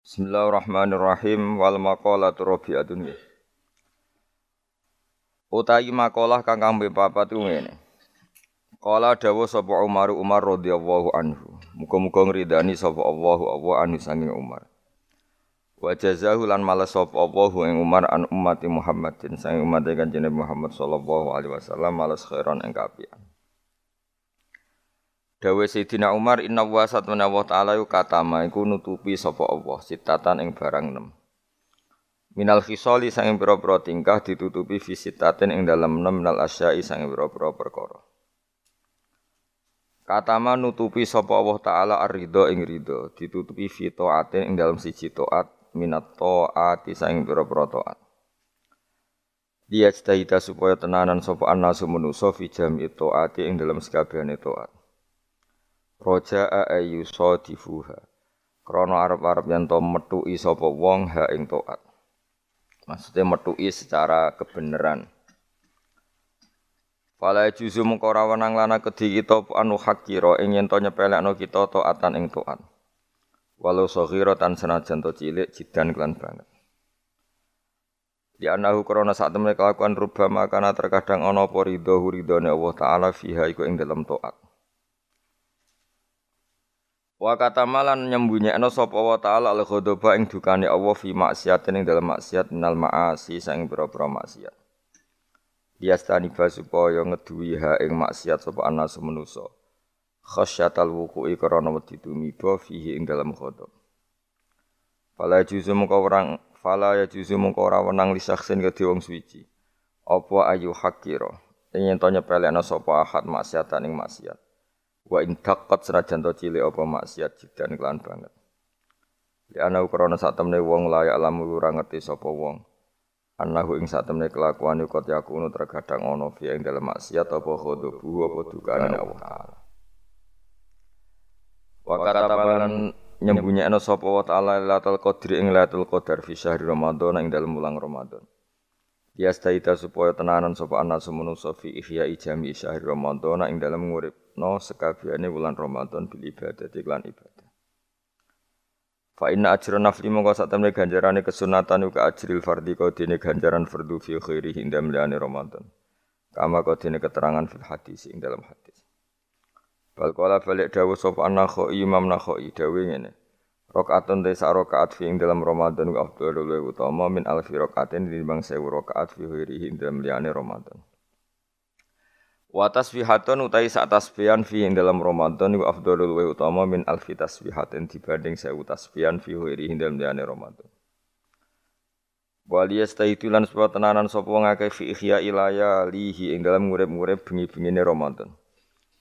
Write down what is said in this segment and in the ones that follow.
Bismillahirrahmanirrahim wal maqalatu rabi'atun. Utahi makalah kang kambe papat ku ngene. Kala dawuh sapa Umar Umar radhiyallahu anhu. Muga-muga ngridani sapa Allahu Allah sanging Umar. Wa jazahu lan malas sapa Allahu ing Umar an ummati Muhammadin sanging umat Kanjeng Muhammad sallallahu alaihi wasallam malas khairan ing kapian. Dawe Sayyidina Umar inna wa satmana wa ta'ala yu katama iku nutupi sapa Allah sitatan ing barang nem. Minal khisali sanging pira-pira tingkah ditutupi fi sitatin ing dalem nem minal asyai sanging pira-pira perkara. Katama nutupi sapa Allah taala ar-ridha ing ridha ditutupi fi taatin ing dalem siji taat minat taati sanging pira-pira taat. Dia cita supaya tenanan sapa annasu manusa fi jami taati ing dalem sekabehane taat. Roja'a ayu sadifuha. Krana arep-arep yen to metuki sapa wong ha ing taat. Maksudnya metuki secara kebenaran. Fala juzu mengko ora wenang lana kedhi kita anu hakira ing yen to nyepelekno kita taatan ing taat. Walau saghira tan senajan to cilik jidan kelan banget. Di anahu krana sak temene kelakuan rubama kana terkadang ana apa ridho ridhone Allah taala fiha iku ing dalam taat. Wa kata malan nyembunyekno sapa wa taala al ghadaba ing dukane Allah fi maksiatin ing dalam maksiat minal maasi sang pira-pira maksiat. Diastani ba supaya ngeduwi ha ing maksiat sapa ana semenusa. Khasyatal wuqu'i karana wedi tumiba fihi ing dalam ghadab. Fala juzu mengko orang fala ya juzu mengko ora wenang li saksin kedhe wong suci. Apa ayu hakira. Ing yen to nyepelekno sapa ahad maksiatan ing maksiat wa in taqat senajan to cilik apa maksiat jidan kelan banget. Ya ana krana sak temne wong layak lamu ora ngerti sapa wong. Anahu ing sak temne kelakuan iku yakunu terkadang ana fi ing dalem maksiat apa khodobu apa dukane Allah taala. Wa katabalan nyembunyekno sapa wa taala Lailatul Qadri ing Lailatul Qadar fi syahri Ramadan ing dalem wulan Ramadan. Ya staita supaya tenanan sapa ana semono fi ihya jami syahri Ramadan ing dalem ngurip no sekabiane wulan Ramadan bil ibadah iklan ibadah. Fa inna ajra nafli mongko sak temne ganjarane kesunatan uga ajril fardhi kau dene ganjaran fardu fi khairi hingga liyane Ramadan. Kama kau dene keterangan fil hadis ing dalam hadis. Bal kala balik dawuh sapa Nakhoi Imam Nakhoi dawuh ngene. Rakaatun te sak rakaat fi ing dalam Ramadan uga afdhalul utama min alfi rakaatin dinimbang 1000 rakaat fi khairi hingga liyane Ramadan. Wa tasbihatun utai sak tasbihan fi ing dalam Ramadan iku afdhalul wa utama min alfi tasbihatin dibanding sewu tasbihan fi ing dalam diyane Ramadan. Wa liyastaitu lan supaya tenanan sapa wong akeh fi ihya ilaya lihi ing dalam ngurip-ngurip bengi-bengine Ramadan.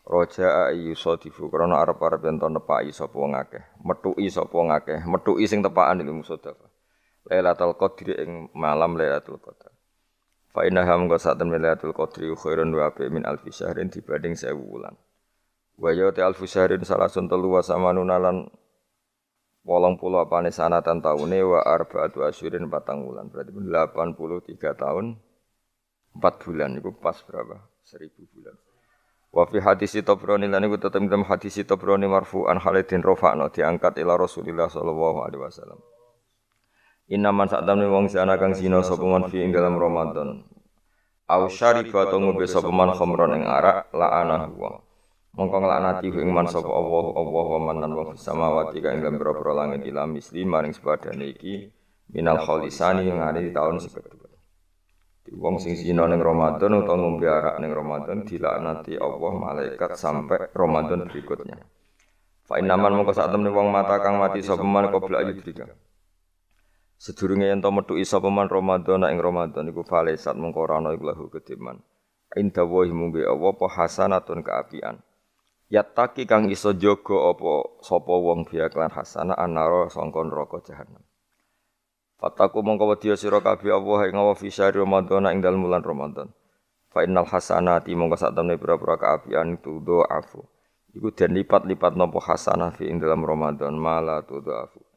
Roja ayu sadifu krana arep-arep yen to nepaki sapa wong akeh, metuki sapa wong akeh, metuki sing tepakan ilmu sedekah. Lailatul Qadri ing malam Lailatul Qadar. Fa inna ham go sak temen Lailatul Qadri khairun wa bi min alfi syahrin dibanding 1000 wulan. Wa ya ta alfi syahrin salasun telu wa samanuna lan wolong puluh apane sanatan taune wa arbaatu asyurin patang wulan. Berarti 83 tahun 4 bulan itu pas berapa? 1000 bulan. Wa fi hadis Tabrani lan iku tetep dalam hadis Tabrani marfu'an Khalidin rafa'na diangkat ila Rasulillah sallallahu alaihi wasallam. Inaman sak tamne wong sana kang zina sapa man fi ing dalam Ramadan. Au syariba to ngombe sapa man khamron ing arak la'ana wa. Mongko nglaknati ing man sapa Allah Allah wa man lan wong samawati kang ing pira-pira langit ila misli maring sepadane iki minal khalisani yang ada di tahun sekedua. Wong sing zina ning Ramadan utawa ngombe arak ning Ramadan dilaknati Allah malaikat sampai Ramadan berikutnya. Fa inaman mongko sak temne wong mata kang mati sapa man qabla ayudrika. Sedurunge yen to metu isa peman Ramadan ing Ramadan iku falesat mengko ora ana iku lahu kediman. Inda wa mungbe apa apa hasanatun kaapian. Yattaki kang iso jaga apa sapa wong biya klan hasanah anara sangka neraka jahanam. Fataku mongko wedya sira kabeh Allah ing wa fi Ramadan ing dalem bulan Ramadan. Fa innal hasanati mongko sak temne pira-pira kaapian itu do afu. Iku den lipat-lipat napa hasanah fi ing dalam Ramadan mala tu do afu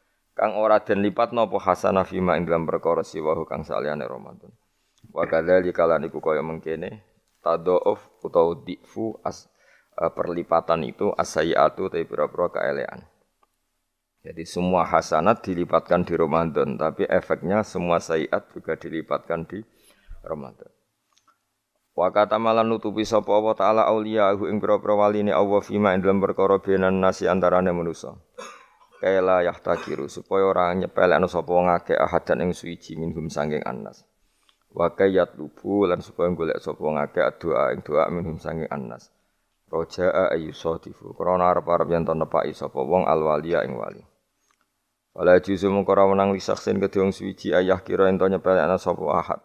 kang ora den lipat napa hasanah fima ing dalam perkara siwahu kang saliyane Ramadan. Wa kadzalika lan iku kaya mengkene tadhauf utawa difu as uh, perlipatan itu asayiatu tapi pira-pira kaelean. Jadi semua hasanat dilipatkan di Ramadan, tapi efeknya semua sayiat juga dilipatkan di Ramadan. Wa kata malan nutupi sapa Allah taala auliyahu ing pira-pira waline Allah fima ing dalam perkara benan nasi antarane manusa. Kaila yahtakiru supaya ora nyepelekno sapa wong akeh ahadan ing suwiji minhum sanging annas. Wa kayat lubu lan supaya golek sapa wong akeh doa ing doa minhum sanging annas. Roja'a ayyusadifu krana arep-arep yen to nepaki sapa wong alwaliya ing wali. Wala juzu mung ora menang lisaksin kedhe wong suwiji ayah kira ento nyepelekno sapa ahad.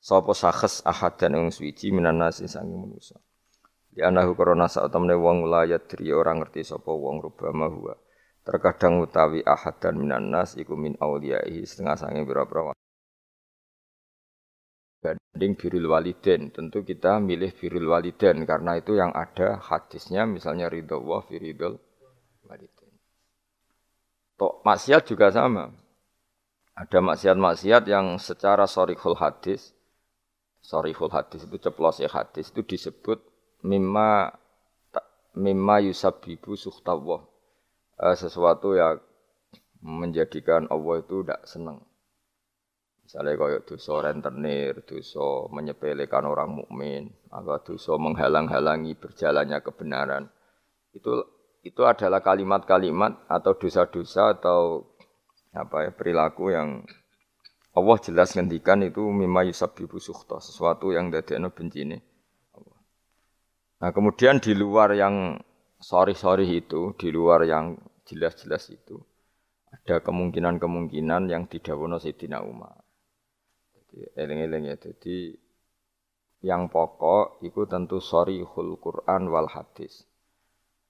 Sapa sakhes ahad dan wong suwiji minan nasi sangi manusa. Di anahu korona saat temne wong layat diri orang ngerti sapa wong rubama huwa. Terkadang utawi ahad dan minan nas iku min auliyaihi setengah sangi pira-pira banding birul waliden tentu kita milih birul waliden karena itu yang ada hadisnya misalnya ridho wa firidul waliden Tok maksiat juga sama. Ada maksiat-maksiat yang secara sorihul hadis sorihul hadis itu ceplos ya hadis itu disebut mimma mimma yusabibu suhtawah uh, sesuatu yang menjadikan Allah itu tidak senang. Misalnya kayak dosa rentenir, dosa menyepelekan orang mukmin, atau dosa menghalang-halangi berjalannya kebenaran. Itu itu adalah kalimat-kalimat atau dosa-dosa atau apa ya perilaku yang Allah jelas ngendikan itu mimma yusabbibu sukhta, sesuatu yang dadekno bencine. Nah, kemudian di luar yang sorry-sorry itu, di luar yang jelas-jelas itu, ada kemungkinan-kemungkinan yang didawono Sayyidina Umar. Jadi eling-eling ya, jadi yang pokok itu tentu sorry Quran wal hadis.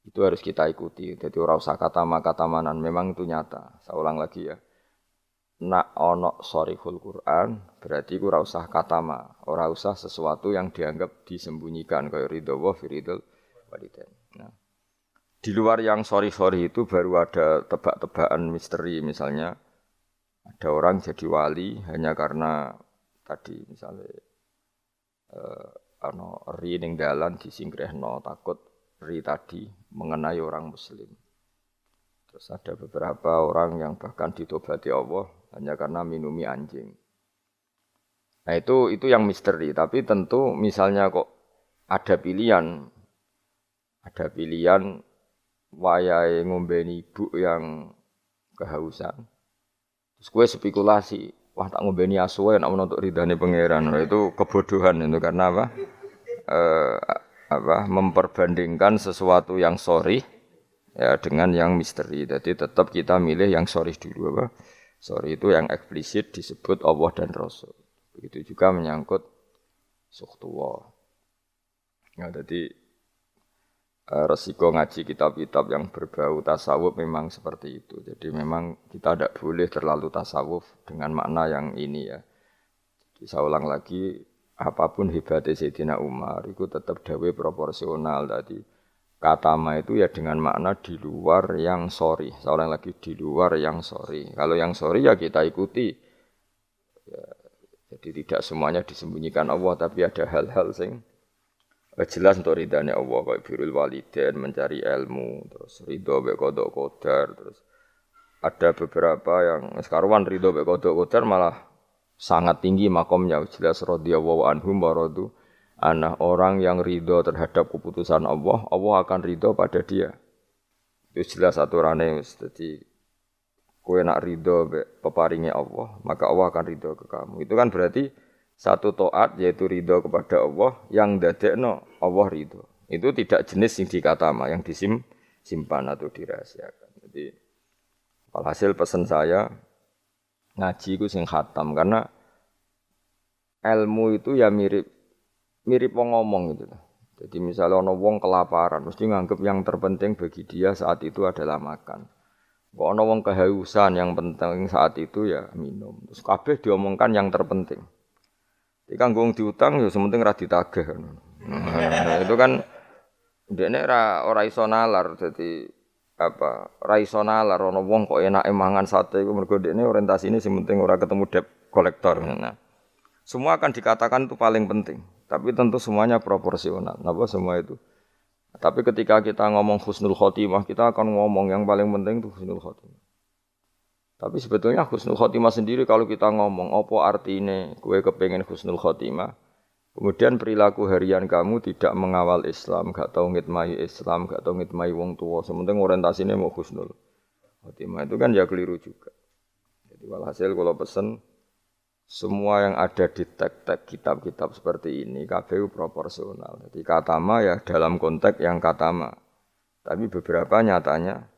Itu harus kita ikuti. Jadi ora usah kata kata manan, memang itu nyata. Saya ulang lagi ya nak onok sorihul Quran berarti ku ora usah katama, ora usah sesuatu yang dianggap disembunyikan kayak ridho wa firidul walidain. Nah, di luar yang sorry-sorry itu baru ada tebak-tebakan misteri misalnya ada orang jadi wali hanya karena tadi misalnya eh, ano ri ning dalan disingkrehno takut ri tadi mengenai orang muslim. Terus ada beberapa orang yang bahkan ditobati Allah hanya karena minumi anjing. Nah itu itu yang misteri. Tapi tentu misalnya kok ada pilihan, ada pilihan wayai ngombeni ibu yang kehausan. Terus gue spekulasi, wah tak ngombeni asuwe nak untuk ridhani pangeran. Nah, itu kebodohan itu karena apa? Eh, apa memperbandingkan sesuatu yang sorry ya dengan yang misteri. Jadi tetap kita milih yang sorry dulu apa? Sorry itu yang eksplisit disebut Allah dan Rasul. Begitu juga menyangkut suhtuwa. Ya, jadi resiko ngaji kitab-kitab yang berbau tasawuf memang seperti itu. Jadi memang kita tidak boleh terlalu tasawuf dengan makna yang ini ya. Jadi saya ulang lagi, apa pun hebatnya Sayyidina Umar, itu tetap dawe proporsional tadi Katama itu ya dengan makna di luar yang sorry. Seorang lagi di luar yang sorry. Kalau yang sorry ya kita ikuti. Ya, jadi tidak semuanya disembunyikan Allah, tapi ada hal-hal sing eh, jelas untuk ridhanya Allah kayak birul waliden mencari ilmu terus ridho be kodok kodar terus ada beberapa yang sekarang ridho be kodok kodar malah sangat tinggi makomnya jelas radhiyallahu anhum wa radu anak orang yang ridho terhadap keputusan Allah, Allah akan ridho pada dia. Itu jelas aturannya. Jadi kue nak ridho peparingnya Allah, maka Allah akan ridho ke kamu. Itu kan berarti satu toat yaitu ridho kepada Allah yang dadekno Allah ridho. Itu tidak jenis yang dikatama, yang disimpan atau dirahasiakan. Jadi hasil pesan saya ngaji itu sing khatam karena ilmu itu ya mirip mirip wong ngomong gitu. Jadi misalnya ono wong kelaparan, mesti nganggep yang terpenting bagi dia saat itu adalah makan. Kok ono wong kehausan yang penting saat itu ya minum. Terus kabeh diomongkan yang terpenting. Jadi kan gue diutang ya sementing ra ditagih. Nah, itu kan dene ra ora iso nalar apa ra iso nalar wong kok enak mangan sate iku mergo dekne orientasine sing penting ora ketemu debt kolektor. Nah, semua akan dikatakan itu paling penting. Tapi tentu semuanya proporsional. Napa semua itu? Tapi ketika kita ngomong husnul khotimah, kita akan ngomong yang paling penting itu husnul khotimah. Tapi sebetulnya husnul khotimah sendiri kalau kita ngomong apa artinya kue kepengen husnul khotimah, kemudian perilaku harian kamu tidak mengawal Islam, gak tahu ngitmai Islam, gak tahu ngitmai wong tua, sementing orientasinya mau husnul khotimah itu kan ya keliru juga. Jadi walhasil kalau pesen semua yang ada di teks-teks kitab-kitab seperti ini KPU proporsional. Jadi katama ya dalam konteks yang katama. Tapi beberapa nyatanya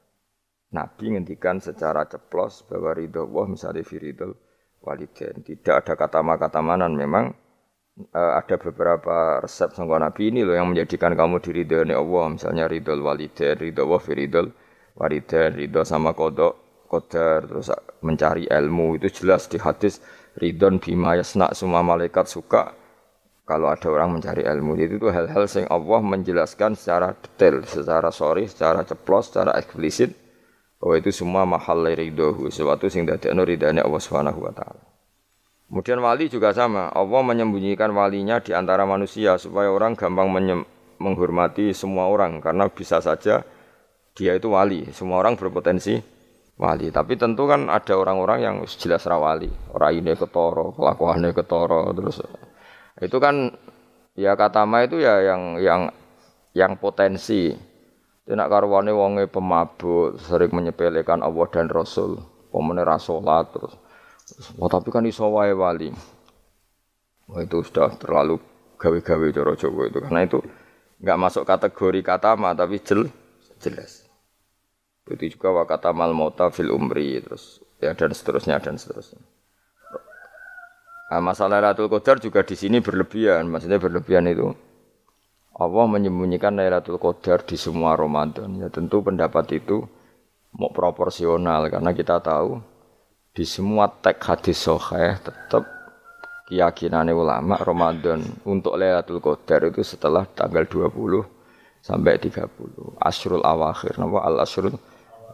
Nabi ngendikan secara ceplos bahwa ridho Allah misalnya firidul waliden. Tidak ada kata kata manan memang uh, ada beberapa resep sangka Nabi ini loh yang menjadikan kamu diridhoi Allah. Misalnya ridho waliden, ridho Allah firidul waliden, ridho sama kodok, kodar, terus mencari ilmu itu jelas di hadis ridon bima yasna semua malaikat suka kalau ada orang mencari ilmu itu tuh hal-hal yang Allah menjelaskan secara detail, secara sorry, secara ceplos, secara eksplisit bahwa itu semua mahal ridhohu, sesuatu sing dadekno ridane Allah Subhanahu wa taala. Kemudian wali juga sama, Allah menyembunyikan walinya di antara manusia supaya orang gampang menghormati semua orang karena bisa saja dia itu wali, semua orang berpotensi wali. Tapi tentu kan ada orang-orang yang jelas rawali, orang ini ketoro, kelakuannya ketoro, terus itu kan ya kata ma itu ya yang yang yang potensi tidak karuane wonge pemabuk, sering menyepelekan Allah dan Rasul, pemene rasolat terus. Wah, tapi kan iso wae wali. Wah, itu sudah terlalu gawe-gawe cara Jawa itu karena itu nggak masuk kategori kata ma tapi jel, jelas. Itu juga wa kata mal mauta fil umri terus ya dan seterusnya dan seterusnya. Nah, masalah Lailatul Qadar juga di sini berlebihan, maksudnya berlebihan itu Allah menyembunyikan Lailatul Qadar di semua Ramadan. Ya tentu pendapat itu mau proporsional karena kita tahu di semua teks hadis sahih tetap keyakinan ulama Ramadan untuk Lailatul Qadar itu setelah tanggal 20 sampai 30. Asrul awakhir, nama al asrul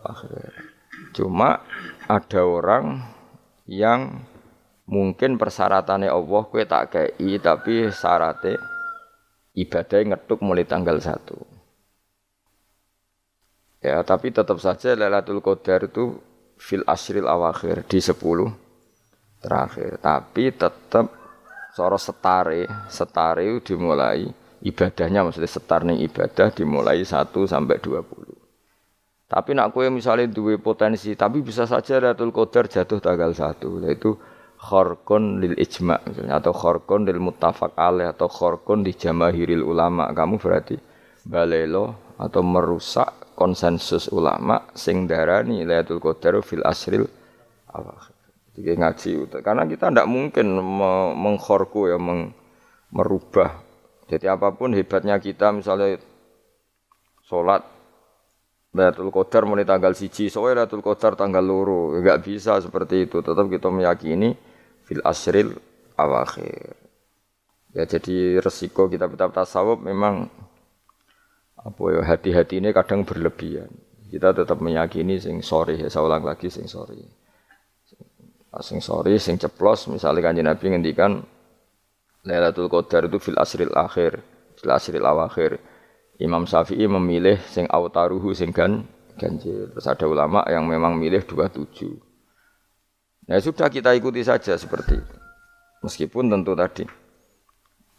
awakhir. Cuma ada orang yang mungkin persyaratannya Allah kue tak kei tapi syaratnya ibadah ngetuk mulai tanggal 1. Ya, tapi tetap saja Lailatul Qadar itu fil asril awakhir di 10 terakhir. Tapi tetap soro setare, setare dimulai ibadahnya maksudnya setar nih ibadah dimulai 1 sampai 20. Tapi nak kue misalnya dua potensi, tapi bisa saja Lailatul Qadar jatuh tanggal 1, yaitu khorkon lil ijma atau khorkon lil muttafaq alaih atau khorkon di jamahiril ulama kamu berarti balelo atau merusak konsensus ulama sing darani Lailatul Qadar fil asril awakhir. Jadi ngaji karena kita tidak mungkin mengkhorku ya meng, merubah. Jadi apa pun hebatnya kita misalnya sholat Lailatul Qadar mulai tanggal siji, soalnya Lailatul Qadar tanggal loro, enggak bisa seperti itu. Tetap kita meyakini fil asril awakhir. Ya jadi resiko kita kitab tasawuf memang apa ya hati-hati ini kadang berlebihan. Kita tetap meyakini sing sorry ya saya ulang lagi sing sorry. Sing sorry, sing ceplos misalnya kanji Nabi ngendikan Lailatul Qadar itu fil asril akhir, fil asril awakhir. Imam Syafi'i memilih sing autaruhu sing gan ganjil. Terus ada ulama yang memang milih 27. Nah sudah kita ikuti saja seperti itu. Meskipun tentu tadi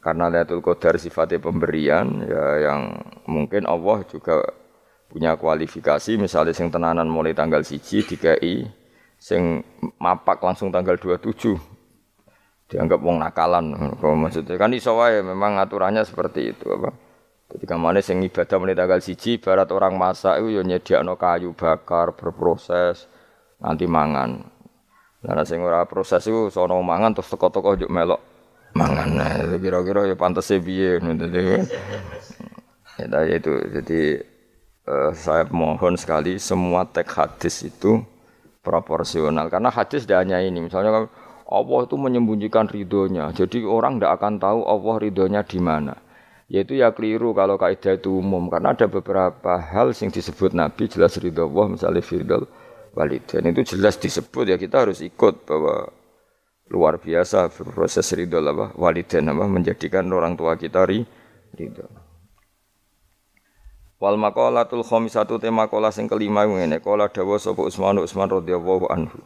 karena Lailatul Qadar sifatnya pemberian ya yang mungkin Allah juga punya kualifikasi misalnya sing tenanan mulai tanggal siji DKI sing mapak langsung tanggal 27 dianggap wong nakalan maksudnya kan iso wae memang aturannya seperti itu apa jadi ke mana sing ibadah mulai tanggal siji barat orang masak itu ya nyediakno kayu bakar berproses nanti mangan Nah, sing ora proses iku sono mangan terus teko-teko njuk melok mangan. Nah, kira-kira ya pantes piye ngono Ya itu. Jadi uh, saya mohon sekali semua teks hadis itu proporsional karena hadis tidak hanya ini. Misalnya Allah itu menyembunyikan ridhonya. Jadi orang tidak akan tahu Allah ridhonya di mana. Yaitu ya keliru kalau kaidah itu umum karena ada beberapa hal yang disebut Nabi jelas ridho Allah misalnya firdal walidain itu jelas disebut ya kita harus ikut bahwa luar biasa proses ridho apa walidain apa menjadikan orang tua kita ridho. Wal maqalatul khamisatu tema kola sing kelima ngene kola dawa sapa Utsman Utsman radhiyallahu anhu.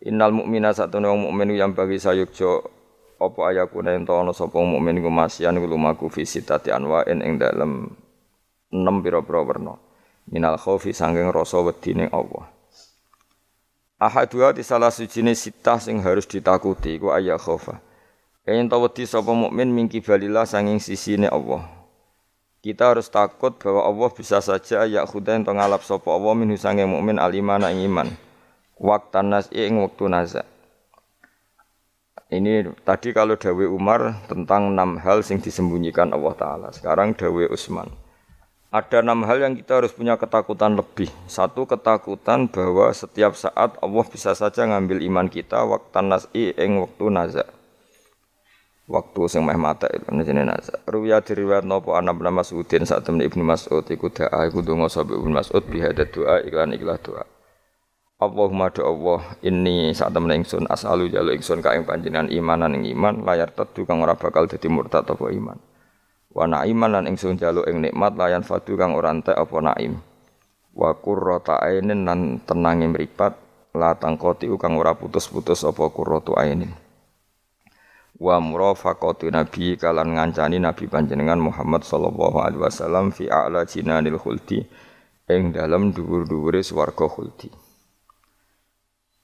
Innal mukmina satune wong mukmin yang bagi sayukjo apa ayakuna ento ana sapa mukmin iku masyan lumaku fi anwa'in ing dalem enam pira-pira werna. Minal khaufi sanging rasa wedi ning Allah. Ahadua di salah sujine sitah sing harus ditakuti iku ayat khaufa. Yen wedi sapa mukmin mingki balillah sanging sisine Allah. Kita harus takut bahwa Allah bisa saja ya khudain to ngalap sapa Allah minhu sange mukmin alimana iman. Waktan nas ing waktu naza. Ini tadi kalau Dawe Umar tentang enam hal sing disembunyikan Allah Ta'ala. Sekarang Dawe Usman. Ada enam hal yang kita harus punya ketakutan lebih. Satu ketakutan bahwa setiap saat Allah bisa saja ngambil iman kita waktan nas'i ing waktu nazak waktu sing meh mata itu jenenge nasa. Ruwiya diriwayat napa ana bin Mas'udin saat temen Ibnu Mas'ud iku doa iku donga sapa Ibnu Mas'ud bihada doa iklan iklah doa. Allahumma do Allah ini saat temen ingsun asalu jalu ingsun ka ing panjenengan imanan ing iman layar tetu kang ora bakal dadi murtad apa iman. Wa naiman lan ingsun jalu ing nikmat layan fadu kang ora entek apa naim. Wa qurrata ainin lan tenange mripat la tangkoti kang ora putus-putus apa qurratu ainin wa murafaqati nabi kalan ngancani nabi panjenengan Muhammad sallallahu alaihi wasallam fi a'la jinanil khuldi ing dalam dhuwur-dhuwure swarga khuldi.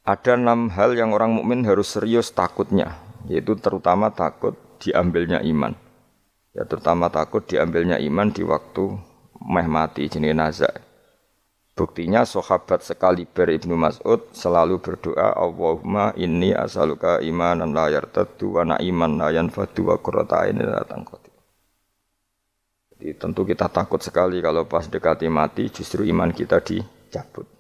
Ada enam hal yang orang mukmin harus serius takutnya, yaitu terutama takut diambilnya iman. Ya terutama takut diambilnya iman di waktu meh mati jenenge nazak. Buktinya sahabat sekaliber Ibnu Mas'ud selalu berdoa Allahumma inni asaluka imanan la yartaddu wa na'iman la yanfadu wa qurrata ainin la Jadi tentu kita takut sekali kalau pas dekati mati justru iman kita dicabut.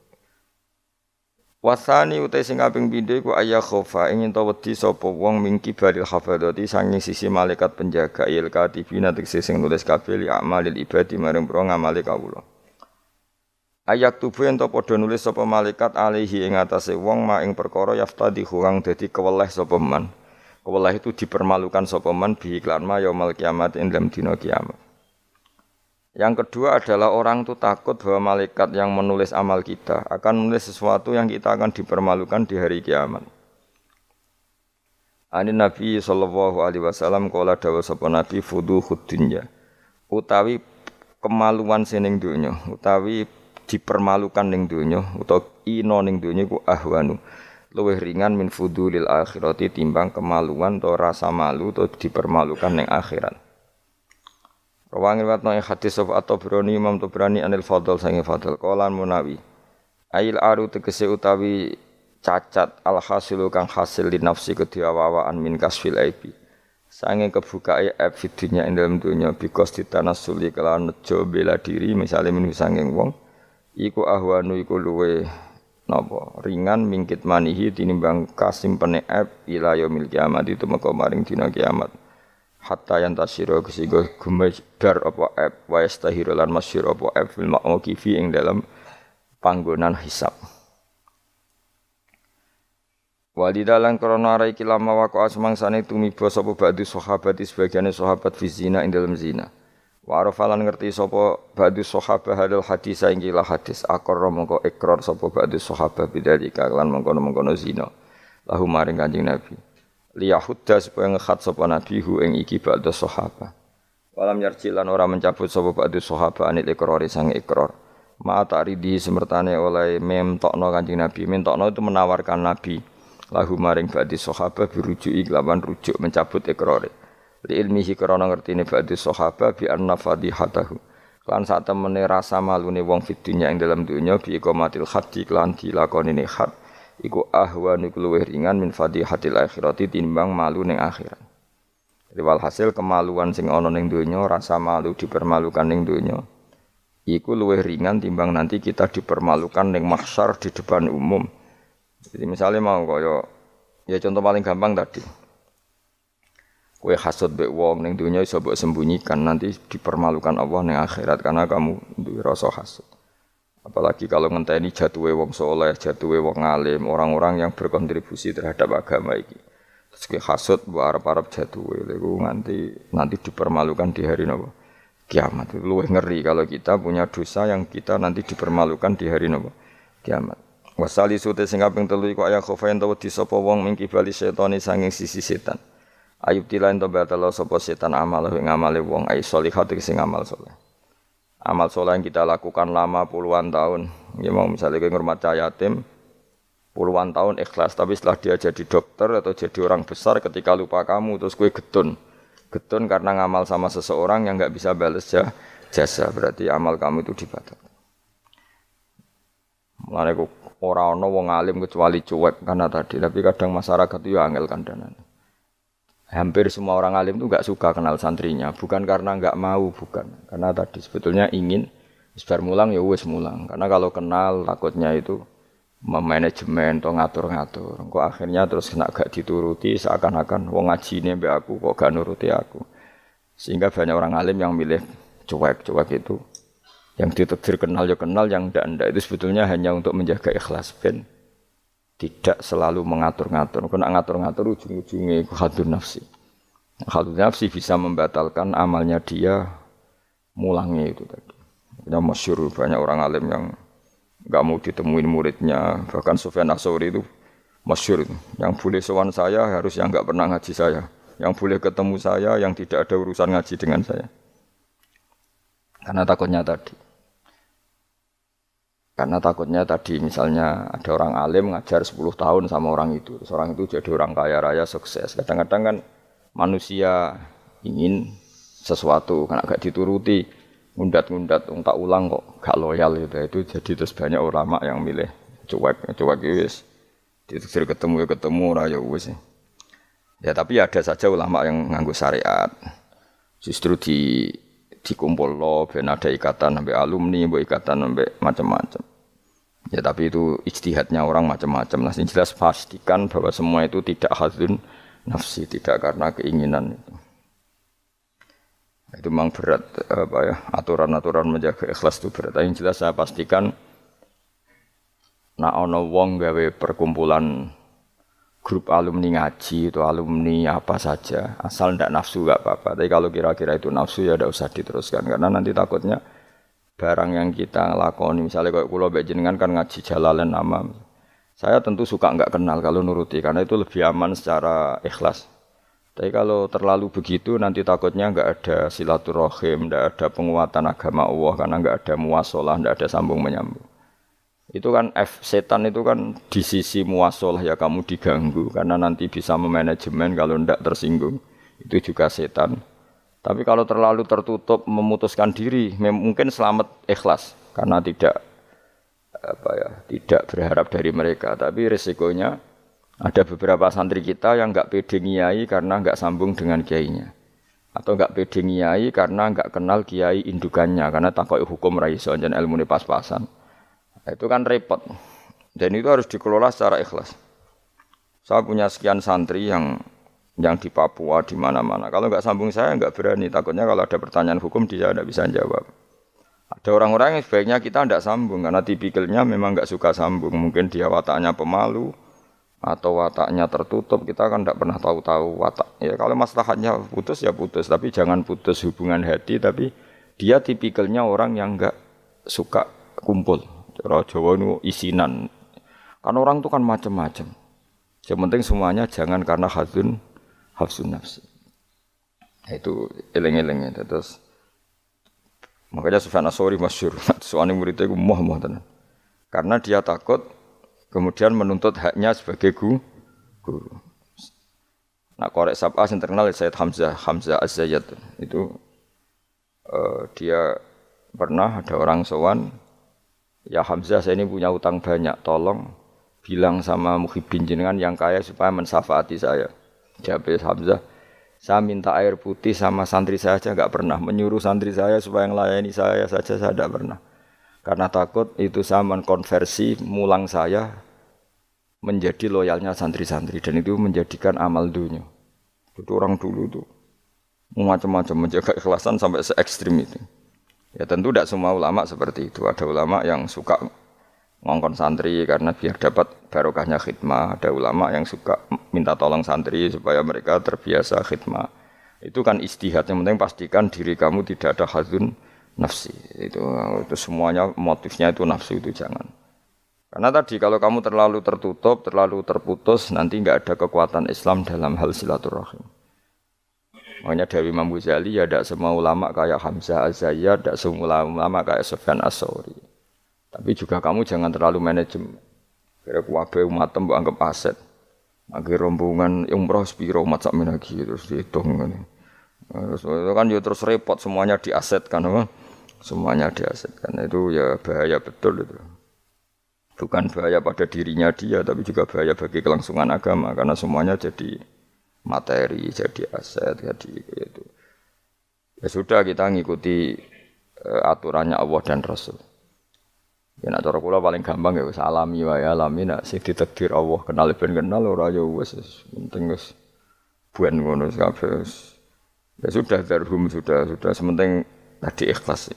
Wasani utai sing kaping pindho iku ayah khofa ingin to wedi sapa wong mingki baril hafadati sanging sisi malaikat penjaga il katibina tegese sing nulis kabeh li amalil ibadi maring pro ngamali kawula. Ayak tubuh ento padha nulis sapa malaikat alaihi ing atase wong ma ing perkara yaftadi kang dadi keweleh sapa man. Keweleh itu dipermalukan sapa man bi iklan ma yaumul kiamat ing dalam dina kiamat. Yang kedua adalah orang itu takut bahwa malaikat yang menulis amal kita akan menulis sesuatu yang kita akan dipermalukan di hari kiamat. Ani Nabi sallallahu alaihi wasallam kala dawuh sapa Nabi fudu dunya utawi kemaluan sining dunya utawi dipermalukan ning donya utawa ino ning donya iku ahwanu. Luwih ringan min fudulil akhirati timbang kemaluan atau rasa malu atau dipermalukan ning akhirat Rawangin watno ing hadis sapa atau berani Imam berani anil fadl sange fadl. Kolan munawi Ail aru tegese utawi cacat al hasilu kang hasil di nafsi kediawawaan min kasfil aibi. Sange kebukae aib fidunya ing dalam dunya bikos ditanasuli kelawan nejo bela diri misalnya minu sanging wong iku ahwanu iku luwe napa? Ringan mingkit manihi tinimbang kasimpene ep ila yaumil kiamat itu meko maring dina kiamat hatta yang tasiro kesigo gumebar apa ep wa yastahiru lan masyhur apa ep fil mauqifi ing dalam panggonan hisab Walidalan krana ara iki lama wako asmangsane tumiba sapa ba'du sahabat sebagiane sahabat fi zina ing dalam zina. Wa arafalan ngerti sapa ba'du sahabah hadal hadis saiki lah hadis akor mongko ikrar sapa ba'du sahabah bidzalika lan mengkono-mengkono zina. Lahu maring Kanjeng Nabi. Liyahudda supaya ngekhat sapa Nabi hu ing iki ba'du sahabah. Walam yarji lan ora mencabut sapa ba'du sahabah anil ikrar sang ikrar. Ma ta'ridi semertane oleh memtokno Kanjeng Nabi. Mentokno itu menawarkan Nabi lahu maring ba'du sahabah birujuki lawan rujuk mencabut ikrare li ilmihi krana ngertine ba'du sahabat bi anna fadihatahu lan sak temene rasa malune wong fid dunya ing dalam dunya bi iqamatil haddi lan dilakonine had iku ahwanu luwih ringan min fadihatil akhirati timbang malu ning akhirat Riwal hasil kemaluan sing ana ning donya, rasa malu dipermalukan ning donya. Iku luwih ringan timbang nanti kita dipermalukan ning mahsyar di depan umum. Jadi misalnya mau kaya ya contoh paling gampang tadi. Kue hasut be wong ning dunia iso mbok sembunyikan nanti dipermalukan Allah ning akhirat karena kamu duwe rasa hasut. Apalagi kalau ngenteni jatuhe wong soleh, jatuhe wong alim, orang-orang yang berkontribusi terhadap agama iki. Terus ke hasut mbok arep-arep jatuhe lego nanti nanti dipermalukan di hari nopo kiamat. Luwih ngeri kalau kita punya dosa yang kita nanti dipermalukan di hari nopo kiamat. Wasali sute sing kaping telu iku ayah khofain tawa di sapa wong mingki bali setani sanging sisi setan. Ayub tilain to batalo sapa setan amal ing amale wong ai solihat sing amal soleh. Amal soleh yang kita lakukan lama puluhan tahun. Ya mau misalnya kayak ngurmat yatim puluhan tahun ikhlas tapi setelah dia jadi dokter atau jadi orang besar ketika lupa kamu terus kue getun getun karena ngamal sama seseorang yang nggak bisa balas jasa berarti amal kamu itu dibatalkan. Mulane Orang ono wong alim kecuali cuek karena tadi, tapi kadang masyarakat itu ya angel kandanan. Hampir semua orang alim itu nggak suka kenal santrinya, bukan karena nggak mau, bukan. Karena tadi sebetulnya ingin sebar mulang ya wes mulang. Karena kalau kenal takutnya itu memanajemen atau ngatur-ngatur. Kok akhirnya terus kena gak dituruti seakan-akan wong ngaji ini mbak aku kok gak nuruti aku. Sehingga banyak orang alim yang milih cuek-cuek itu yang ditakdir kenal ya kenal, yang ndak ndak itu sebetulnya hanya untuk menjaga ikhlas ben tidak selalu mengatur-ngatur. Kena ngatur-ngatur ujung-ujungnya itu hadun nafsi. Hadun nafsi bisa membatalkan amalnya dia mulangnya itu tadi. Yang masyur banyak orang alim yang nggak mau ditemuin muridnya. Bahkan Sufyan Asori itu masyur. Yang boleh sowan saya harus yang nggak pernah ngaji saya. Yang boleh ketemu saya yang tidak ada urusan ngaji dengan saya. Karena takutnya tadi. Karena takutnya tadi misalnya ada orang alim ngajar 10 tahun sama orang itu. Terus orang itu jadi orang kaya raya sukses. Kadang-kadang kan manusia ingin sesuatu karena gak dituruti ngundat-ngundat tak ulang kok gak loyal gitu itu jadi terus banyak ulama yang milih cuek cuek wis diteksir ketemu ya ketemu raya wis ya tapi ada saja ulama yang nganggu syariat justru di dikumpul lo ben ada ikatan sampai alumni, bu ikatan sampai macam-macam. Ya tapi itu ijtihadnya orang macam-macam. Nah, jelas pastikan bahwa semua itu tidak hadun nafsi, tidak karena keinginan itu. Itu memang berat apa ya aturan-aturan menjaga ikhlas itu berat. Yang jelas saya pastikan nak ono wong gawe perkumpulan grup alumni ngaji itu alumni apa saja asal ndak nafsu gak apa-apa. Tapi kalau kira-kira itu nafsu ya udah usah diteruskan. Karena nanti takutnya barang yang kita lakoni misalnya kayak kulo jenengan kan ngaji jalalan nama. Saya tentu suka nggak kenal kalau nuruti karena itu lebih aman secara ikhlas. Tapi kalau terlalu begitu nanti takutnya nggak ada silaturahim, nggak ada penguatan agama Allah karena nggak ada muasalah, nggak ada sambung menyambung. Itu kan F setan itu kan di sisi muasalah ya kamu diganggu karena nanti bisa memanajemen kalau ndak tersinggung. Itu juga setan. Tapi kalau terlalu tertutup memutuskan diri, mungkin selamat ikhlas karena tidak apa ya, tidak berharap dari mereka. Tapi resikonya ada beberapa santri kita yang nggak pede ngiyai karena nggak sambung dengan kiainya. Atau nggak pede ngiyai karena nggak kenal kiai indukannya karena takut hukum raiso dan ilmu pas-pasan. Itu kan repot. Dan itu harus dikelola secara ikhlas. Saya punya sekian santri yang yang di Papua di mana-mana. Kalau nggak sambung saya nggak berani. Takutnya kalau ada pertanyaan hukum dia tidak bisa jawab. Ada orang-orang yang sebaiknya kita tidak sambung karena tipikalnya memang nggak suka sambung. Mungkin dia wataknya pemalu atau wataknya tertutup. Kita kan tidak pernah tahu-tahu watak. Ya kalau masalahnya putus ya putus, tapi jangan putus hubungan hati. Tapi dia tipikalnya orang yang nggak suka kumpul. Cara Jawa itu isinan. Kan orang itu kan macam-macam. Yang penting semuanya jangan karena hadun hafsun nafsi. Itu eleng-eleng ya. Terus makanya Sufyan Asori masyur. Soalnya muridnya itu moh tenan. Karena dia takut kemudian menuntut haknya sebagai guru. Nah korek sabah yang terkenal Hamzah Hamzah az itu uh, dia pernah ada orang sowan Ya Hamzah saya ini punya utang banyak, tolong bilang sama muhibin jenengan yang kaya supaya mensafaati saya. Jawab Hamzah, saya minta air putih sama santri saya aja nggak pernah menyuruh santri saya supaya melayani saya saja saya tidak pernah. Karena takut itu saya mengkonversi mulang saya menjadi loyalnya santri-santri dan itu menjadikan amal dunia. Itu orang dulu tuh macam-macam menjaga ikhlasan sampai se ekstrim itu. Ya tentu tidak semua ulama seperti itu. Ada ulama yang suka ngongkon santri karena biar dapat barokahnya khidmah. Ada ulama yang suka minta tolong santri supaya mereka terbiasa khidmah. Itu kan istihad. Yang penting pastikan diri kamu tidak ada hazun nafsi. Itu, itu semuanya motifnya itu nafsu itu jangan. Karena tadi kalau kamu terlalu tertutup, terlalu terputus, nanti nggak ada kekuatan Islam dalam hal silaturahim. Makanya dari Imam Ghazali ya tidak semua ulama kayak Hamzah Az-Zayyad, tidak semua ulama kayak Sofyan As-Sauri. Tapi juga kamu jangan terlalu manajemen. Kira kuwabe umat mbok anggap aset. Akhir rombongan umroh spiro umat sak lagi terus dihitung kan. Terus kan ya terus repot semuanya diasetkan apa? Semuanya diasetkan. Itu ya bahaya betul itu. Bukan bahaya pada dirinya dia tapi juga bahaya bagi kelangsungan agama karena semuanya jadi materi, jadi aset, jadi itu. Ya sudah kita ngikuti uh, aturannya Allah dan Rasul. Ya nak cara kula paling gampang ya wis alami wae alami nak sing ditakdir Allah kenal ben kenal ora ya wis penting wis buan ngono kabeh. Ya sudah darhum sudah sudah sementing tadi ikhlas.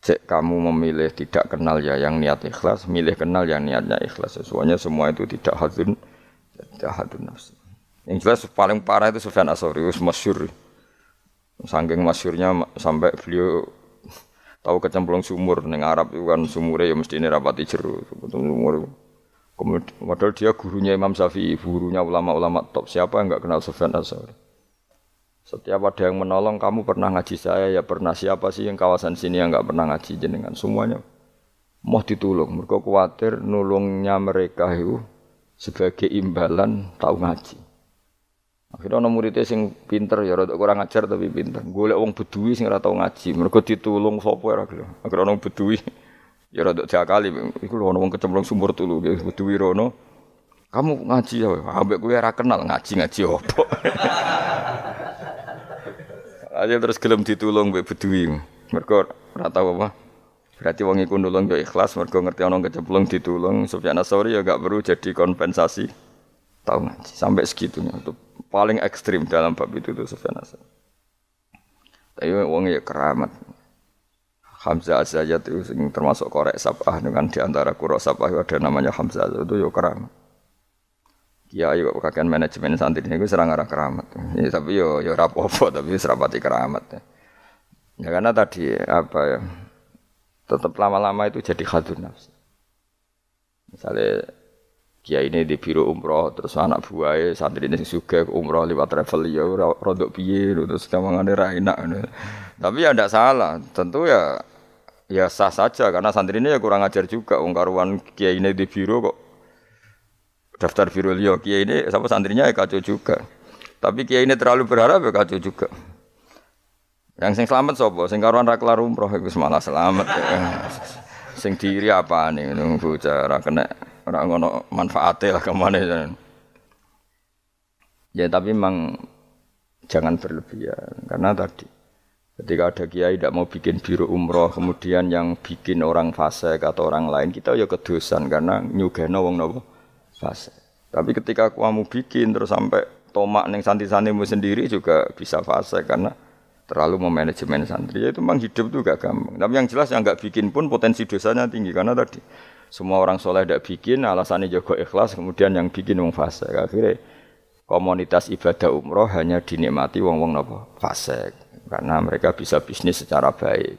Cek kamu memilih tidak kenal ya yang niat ikhlas, milih kenal yang niatnya ikhlas. Semuanya semua itu tidak hadun, tidak hadun nafsi. Yang jelas paling parah itu Sufyan Asori, masyur. Sangking masyurnya sampai beliau tahu kecemplung sumur. Neng Arab itu kan sumurnya ya mesti ini rapati jeru sumur kemudian padahal dia gurunya Imam Syafi'i gurunya ulama-ulama top. Siapa yang nggak kenal Sufyan Asori setiap ada yang menolong kamu pernah ngaji saya? Ya pernah. Siapa sih yang kawasan sini yang nggak pernah ngaji? Jenengan semuanya. Mau ditolong mereka khawatir nulungnya mereka itu sebagai imbalan tahu ngaji Akhirnya ana muridé sing pinter ya rada kurang ajar tapi pinter. Golek wong bedui sing ora tau ngaji, mergo ditulung sapa ora gelem. Akhirnya ana bedui ya rada diakali iku ana wong kecemplung sumur tulu bedui rono. Kamu ngaji ya, ambek kowe ora kenal ngaji-ngaji opo. Aja terus gelem ditulung mbek bedui. Mergo ora tau apa. Berarti wong iku nulung yo ikhlas mergo ngerti ana kecemplung ditulung. Sufyan Asori ya gak perlu jadi kompensasi. Tahu ngaji sampai segitunya untuk paling ekstrim dalam bab itu tuh Sufyan Asad. Tapi wong ya keramat. Hamzah Azayat itu termasuk korek sabah dengan di antara kuro sabah ada namanya Hamzah itu ya keramat. Kiai kok kakek manajemen santri ini serang arah keramat. Ya, tapi yo yo rapopo tapi serapati keramat. Ya. ya karena tadi apa ya tetap lama-lama itu jadi khadun nafsi. Misalnya Kiai ini di biro umroh terus anak buahnya santri ini juga umroh lewat travel ya rodok piye terus kamangane ra enak tapi ya tidak salah tentu ya ya sah saja karena santri ini ya kurang ajar juga wong karuan kiai ini di biro kok daftar biro liyo kiai ini sama santrinya ya kacau juga. Tapi kiai ini terlalu berharap ya kacau juga. Yang sing selamat sopo sing karuan ra umroh itu malah selamat ya. sing diri apa nih nunggu cara kena Ora ngono manfaate lah ke mana Ya tapi memang jangan berlebihan karena tadi ketika ada kiai tidak mau bikin biru umroh kemudian yang bikin orang fase atau orang lain kita ya kedosan karena nyugeno wong nopo fase. Tapi ketika kamu bikin terus sampai tomak neng santri-santrimu sendiri juga bisa fase karena terlalu memanajemen santri ya itu memang hidup tuh gak gampang. Tapi yang jelas yang nggak bikin pun potensi dosanya tinggi karena tadi semua orang soleh tidak bikin, alasannya jago ikhlas, kemudian yang bikin wong fase. Akhirnya komunitas ibadah umroh hanya dinikmati wong-wong nopo fase, karena mereka bisa bisnis secara baik.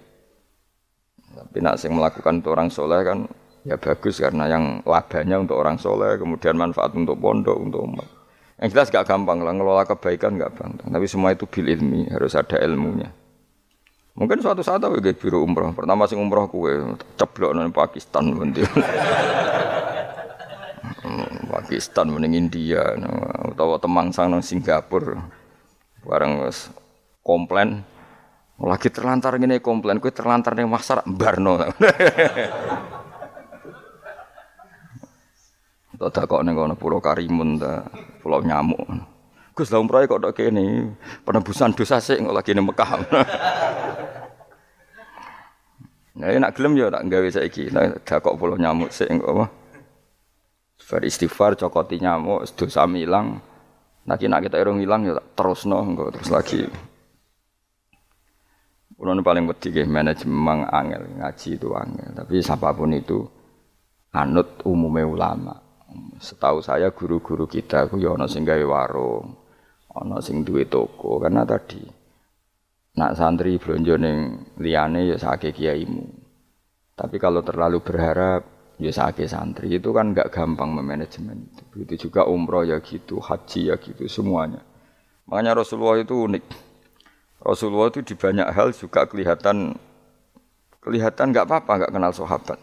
Tapi nak sing melakukan untuk orang soleh kan ya bagus karena yang labanya untuk orang soleh, kemudian manfaat untuk pondok, untuk umat. Yang jelas gak gampang lah ngelola kebaikan gak gampang. Tapi semua itu bil ilmi, harus ada ilmunya. Mungkin suatu saat aku gak biru umroh. Pertama sing umroh kue ceblok nang Pakistan nanti. Hmm, Pakistan mending India atau temang nang Singapura. Bareng komplain lagi terlantar gini komplain kue terlantar nih masar barno. Tak kok nih kono pulau Karimun pulau nyamuk. Gus lah umroh kok dok kene penebusan dosa sih lagi nih Mekah. Nah, nak gelem ya tak gawe saiki. Nah, dakok pulau nyamuk sik engko apa? Bar istighfar cokoti nyamuk dosa milang. Nah, nak kita irung ilang ya terusno engko terus lagi. Kulo paling wedi nggih manajemen angel, ngaji itu angel. Tapi siapa pun itu anut umumnya ulama. Setahu saya guru-guru kita ku ya ana sing warung, ana sing duwe toko karena tadi Nak santri blonjo ning liyane ya sake kiaimu. Tapi kalau terlalu berharap ya sakit santri itu kan nggak gampang memanajemen itu. Begitu juga umroh ya gitu, haji ya gitu semuanya. Makanya Rasulullah itu unik. Rasulullah itu di banyak hal juga kelihatan kelihatan nggak apa-apa nggak kenal sahabat.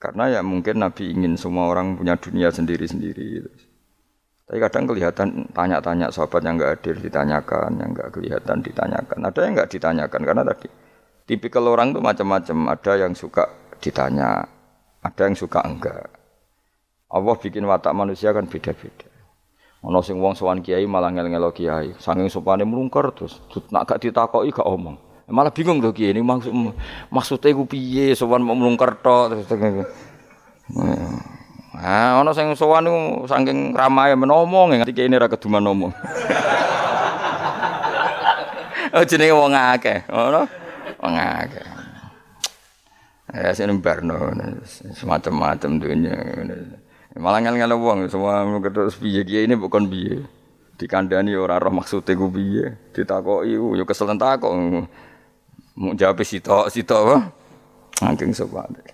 Karena ya mungkin Nabi ingin semua orang punya dunia sendiri-sendiri. Gitu. Tapi kadang kelihatan tanya-tanya sahabat yang nggak hadir ditanyakan, yang nggak kelihatan ditanyakan. Ada yang nggak ditanyakan karena tadi tipikal orang itu macam-macam. Ada yang suka ditanya, ada yang suka enggak. Allah bikin watak manusia kan beda-beda. Ono sing wong sowan kiai malah ngel-ngelo kiai, saking sopane mlungker terus nak gak ditakoki gak omong. Malah bingung tuh kiai ini maksud maksudnya gue piye sowan mau mlungker tok terus. Nah, ono sing sowan niku saking ramai menomong ngerti kiai ini keduman ngomong. oh jenenge wong akeh, ono wong akeh. Ya sing barno semacam-macam dunia. Malah ngel-ngel wong semua terus piye kiye ini bukan piye. Dikandani ora roh maksude ku piye. Ditakoki yo kesel takok. Mau jawab sitok sitok. Angking sopan.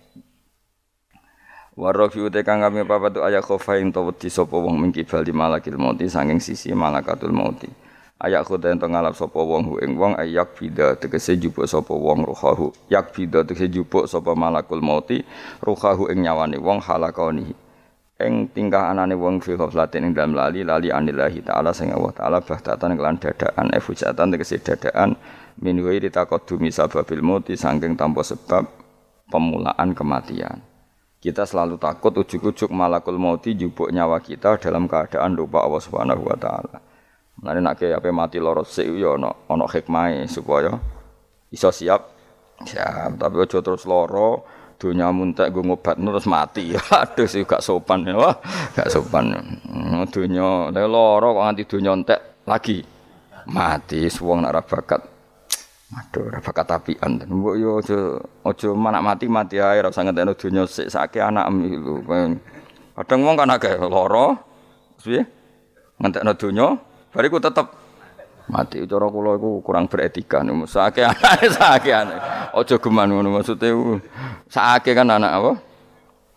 Warafi ute kang kami papa tu ayat khofain to wedi sapa wong mingki bali malakil mauti sanging sisi malakatul mauti. Ayak khuda ento ngalap sapa wong hu ing wong ayak bida tegese jupuk sapa wong ruhahu. Yak bida tegese jupuk sapa malakul mauti ruhahu ing nyawane wong halakoni ing tingkah anane wong fi ghaflatin ing dalam lali lali anillahi taala sing Allah taala bahtatan kelan dadakan efujatan tegese dadakan min wairi taqaddumi sababil mauti saking tanpa sebab pemulaan kematian kita selalu takut ujuk-ujuk malakul mauti jupuk nyawa kita dalam keadaan lupa Allah Subhanahu wa taala. Nak kayak apa mati lorot sih yo no ono hikmah supaya iso siap. Siap tapi ojo terus loro dunia muntek gue ngobat terus mati. Aduh sih gak sopan ya wah gak sopan. Hmm, dunia loro kok nganti dunia entek lagi. Mati suwong nak bakat aduh bakat apian mbok yo ojo ojo mana mati mati ae ora usah ngenteni dunia sik sakit anak lu kadang wong kan agak loro piye ngentekno dunia Bariku tetep mati cara kula iku kurang beretika niku. Sake anake sake anake. Aja geman ngono maksude sake kan anak apa?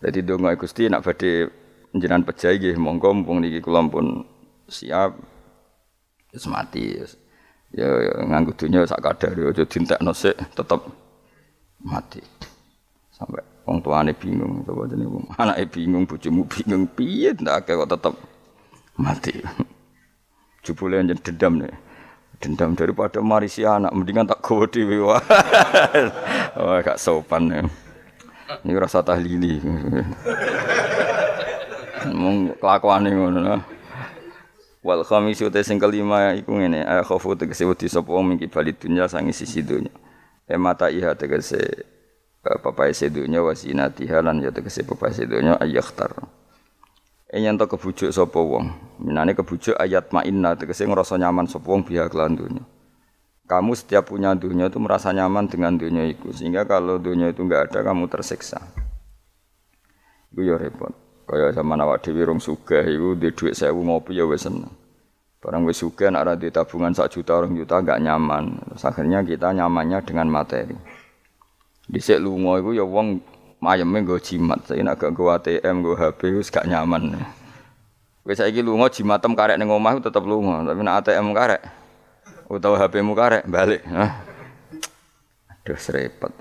Dadi donga Gusti nak badhe njenengan pejai nggih monggo mumpung niki pun siap wis mati. Ya, ya nganggo dunya sak kadare aja dintekno sik tetep mati. Sampai wong tuane bingung coba jenenge anake bingung bojomu bingung piye ndak kok tetep mati. jebule njen dendam nih. Dendam daripada marisi anak mendingan tak gowo dhewe wah. Wah gak sopan ya. Ini rasa tahlili. Mung kelakuane ngono. Wal khamisu te sing kelima iku ngene, ay khofu tegese wedi sapa wong mingki bali dunya sangi sisi dunya. E mata iha tegese papai sedunya wasinatiha lan ya tegese papai sedunya ayakhtar. Enyen to kebujuk sapa wong. Minane kebujuk ayat ma'inna tegese ngrasa nyaman sapa wong biha kelan dunya. Kamu setiap punya dunia itu merasa nyaman dengan dunia itu sehingga kalau dunia itu enggak ada kamu tersiksa. Iku ya repot. Kaya sama awak dhewe rong sugih iku di dhuwit 1000 ngopi ya wis seneng. Barang wis sugih nek ora tabungan 1 juta orang juta enggak nyaman. Akhirnya kita nyamannya dengan materi. Dhisik lunga iku ya wong mayeme nggo jimat. Saya nak gak nggo ATM, nggo HP wis gak nyaman. Wis saiki lunga jimatem karek ning omah tetep lunga, tapi nak ATM karek utawa HP-mu karek balik. Aduh repot.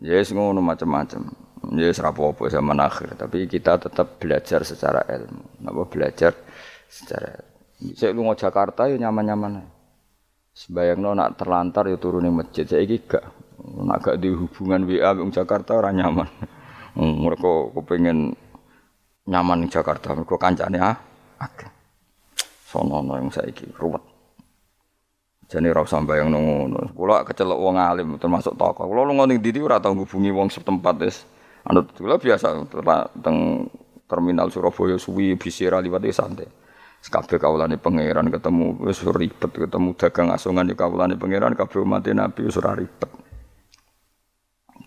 Ya yes, ngono macam-macam. Ya apa-apa zaman akhir, tapi kita tetap belajar secara ilmu. Napa belajar secara Saya lunga Jakarta ya nyaman-nyaman. Sebayangno nak terlantar ya ning masjid. Saiki gak Nak gak di hubungan WA di Jakarta orang nyaman. Hmm, mereka kepengen nyaman di Jakarta, mereka kancane ah. Sono no yang saiki ruwet. Jadi rau sampai yang nunggu. Kula kecelok wong alim termasuk tokoh. Kula lu ning ndi ora tau hubungi wong setempat wis. Anut kula biasa teng terminal Surabaya suwi bisira liwat santai. Kabeh kawulane pangeran ketemu wis ribet ketemu dagang asongan di kawulane pangeran kabeh umat Nabi wis ora ribet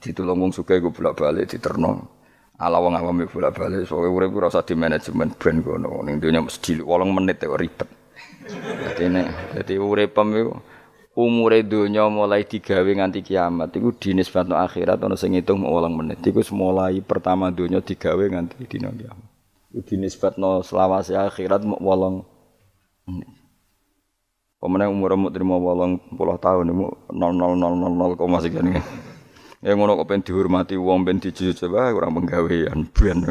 ditulung wong sugih gue bolak-balik diterno. Ala wong awam bolak-balik soalnya urip ora usah di manajemen brand kono ning donya mesti 8 menit kok ribet. Dadi nek dadi uripem iku umure donya mulai digawe nganti kiamat iku dinisbatno akhirat ana sing ngitung wolong menit iku mulai pertama donya digawe nganti dina kiamat iku dinisbatno selawase akhirat mau wolong menit Pemenang umur mu terima wolong puluh tahun ini nol nol nol nol nol koma sekian. Ya ngono kok pengen dihormati wong pengen dijujuk coba kurang penggawean ben.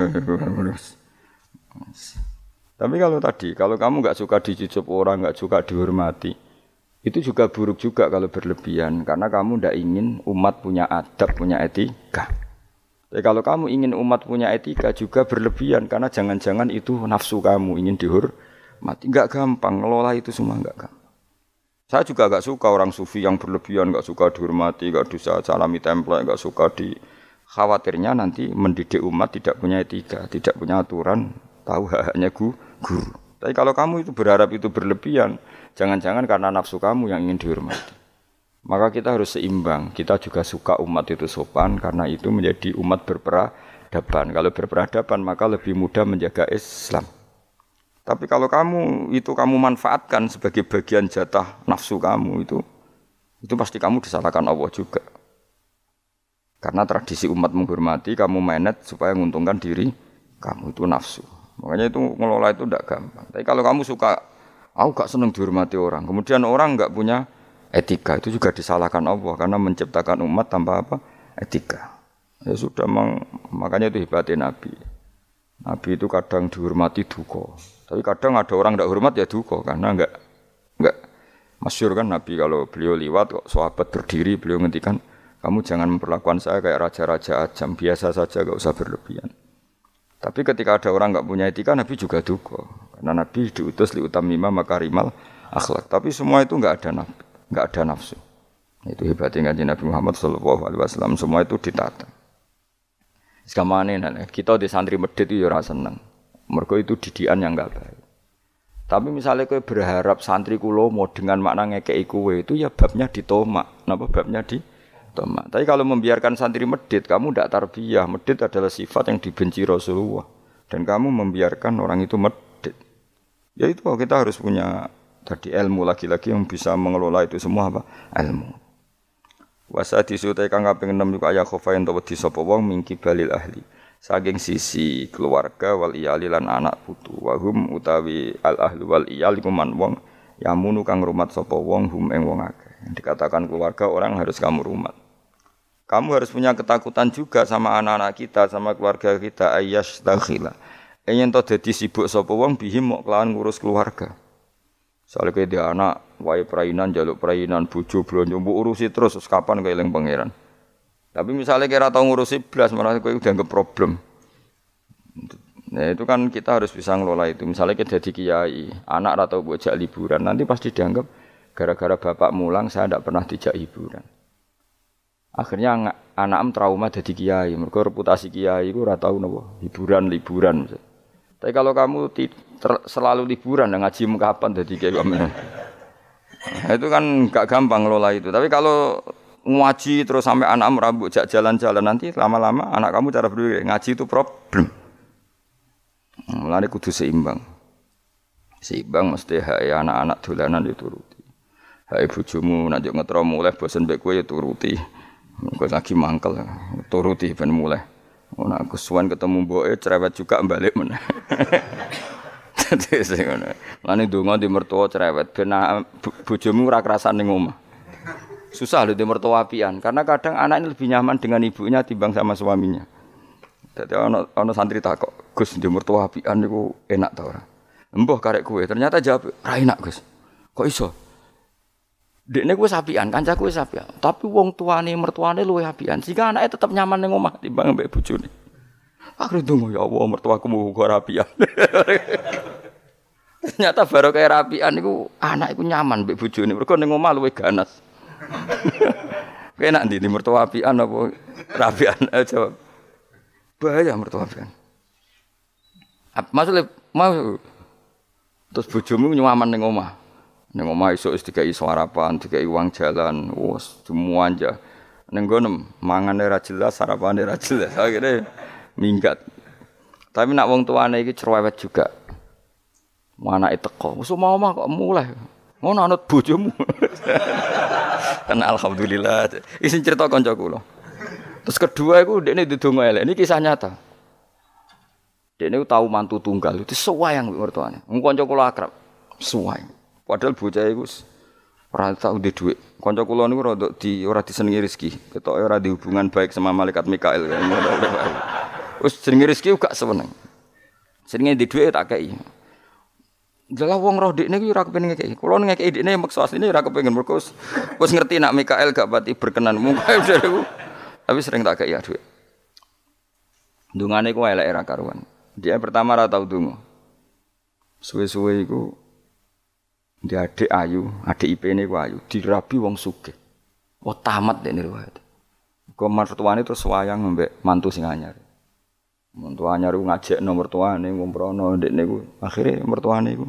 Tapi kalau tadi kalau kamu nggak suka dijujuk orang nggak suka dihormati, itu juga buruk juga kalau berlebihan karena kamu tidak ingin umat punya adab, punya etika. Tapi kalau kamu ingin umat punya etika juga berlebihan karena jangan-jangan itu nafsu kamu ingin dihormati. Enggak gampang ngelola itu semua enggak gampang. Saya juga enggak suka orang sufi yang berlebihan, enggak suka dihormati, enggak bisa salami template, enggak suka di khawatirnya nanti mendidik umat tidak punya etika, tidak punya aturan, tahu hanya guru. Tapi kalau kamu itu berharap itu berlebihan, Jangan-jangan karena nafsu kamu yang ingin dihormati. Maka kita harus seimbang. Kita juga suka umat itu sopan karena itu menjadi umat berperadaban. Kalau berperadaban maka lebih mudah menjaga Islam. Tapi kalau kamu itu kamu manfaatkan sebagai bagian jatah nafsu kamu itu itu pasti kamu disalahkan Allah juga. Karena tradisi umat menghormati, kamu menet supaya menguntungkan diri kamu itu nafsu. Makanya itu ngelola itu tidak gampang. Tapi kalau kamu suka Aku gak seneng dihormati orang. Kemudian orang gak punya etika itu juga disalahkan Allah karena menciptakan umat tanpa apa etika. Ya sudah mang, makanya itu hebatnya Nabi. Nabi itu kadang dihormati duko, tapi kadang ada orang tidak hormat ya duko karena enggak enggak masyur kan Nabi kalau beliau liwat kok sahabat berdiri beliau ngendikan kamu jangan memperlakukan saya kayak raja-raja ajam biasa saja gak usah berlebihan. Tapi ketika ada orang nggak punya etika Nabi juga duko. Karena Nabi diutus li utamima makarimal akhlak. Tapi semua itu enggak ada nabi, enggak ada nafsu. Itu hebatnya ngaji Nabi Muhammad Shallallahu Alaihi Wasallam. Semua itu ditata. Sekamane kita di santri medit itu ya seneng. Mereka itu didian yang enggak baik. Tapi misalnya kau berharap santri kulo mau dengan makna ngekei itu ya babnya ditomak. Napa babnya di tomak. Tapi kalau membiarkan santri medit, kamu tidak tarbiyah. Medit adalah sifat yang dibenci Rasulullah. Dan kamu membiarkan orang itu medit. Ya itu kita harus punya tadi ilmu lagi-lagi yang bisa mengelola itu semua apa? Ilmu. Wasa disutai kang kaping 6 juga ayah khofa ento wedi sapa wong mingki balil ahli. Saking sisi keluarga wal iyali lan anak putu. Wahum utawi al ahli wal iyali kuman wong yamunu kang rumat sapa wong hum eng wong akeh. Dikatakan keluarga orang harus kamu rumat. Kamu harus punya ketakutan juga sama anak-anak kita, sama keluarga kita ayyash dakhila Enyen to dadi sibuk sapa wong bihim mok kelawan ngurus keluarga. Soale kowe dia anak, wae perainan jaluk perainan bojo blonjo mbok urusi terus kapan kowe eling pangeran. Tapi misalnya kira tau ngurusi blas malah kowe udah nggak problem. Nah itu kan kita harus bisa ngelola itu. Misalnya kita jadi kiai, anak atau bocah liburan, nanti pasti dianggap gara-gara bapak mulang saya tidak pernah dijak hiburan. Akhirnya anak am trauma jadi kiai, mereka reputasi kiai itu ratau nopo hiburan liburan. Misalnya. Tapi kalau kamu selalu liburan dan ngaji kapan jadi kayak? Nah, itu kan gak gampang ngelola itu. Tapi kalau ngaji terus sampai anak merambut jak jalan-jalan nanti lama-lama anak kamu cara berpikir ngaji itu problem. Mulai kudu seimbang. Seimbang mesti hai anak-anak dolanan dituruti. Hai bojomu nanti ngetro mulai bosan baik gue ya turuti. Lagi mangkel turuti ben mulai. Oh, nak kesuwan ketemu boe cerewet juga balik mana. Jadi sing ngono. Lani donga di mertua cerewet ben bojomu ora kerasan ning omah. Susah lho di mertua apian karena kadang anak ini lebih nyaman dengan ibunya timbang sama suaminya. Jadi ono ono santri takok, Gus di mertua apian niku enak ta ora? Mbah karek kue, ternyata jawab, ra enak Gus. Kok iso? Dekne kuwi sapian, kancaku wis sapian. Tapi wong tuane mertuane luwih apian. Sehingga anaknya tetap nyaman ning omah timbang mbek bojone. Akhirnya tunggu ya Allah mertuaku mau kok rapian. Ternyata baru kayak rapian itu anak itu nyaman mbek bojone. Mergo ning omah luwih ganas. Enak ndi mertua apian apa rapian? Jawab. Bahaya mertua apian. Maksudnya mau terus bojomu nyaman ning omah. Neng omah iso wis dikai sarapan, dikai uang jalan, wes semua aja. Neng gonem mangane ra jelas, sarapane ra jelas. Akhirnya minggat. Tapi nak wong tuane iki cerewet juga. Mana itu teko, wis mau mah kok mulai. Ngono anut bojomu. kan alhamdulillah. Isin cerita kanca kula. Terus kedua iku dekne didonga elek. Ini kisah nyata. Dekne tahu mantu tunggal itu sewayang mertuane. Wong kanca kula akrab. Suwayang. Padahal bocah iku ora tau duwe dhuwit. Kanca kula niku rada di ora disenengi rezeki. Ketoke ora di hubungan baik sama malaikat Mikael. Wis jenenge rezeki gak seneng. Jenenge di dhuwit tak kei. Jelas wong roh dekne iki ora kepengin ngekeki. Kulo ngekeki dekne maksa asline ora kepengin mergo wis ngerti nak Mikael gak pati berkenan. Mungkin Tapi sering tak kei dhuwit. Dungane ku elek era karuan. Dia pertama ora tau donga. Suwe-suwe iku dia adik ayu, adik IP-ne ku ayu, dirabi wong sugih. Wah tamat dene riwayat. Kok mertuane terus wayang mbek mantu sing anyar. Mantu anyar ku ngajak nomor tuane ngumprono ndekne ku akhire mertuane ku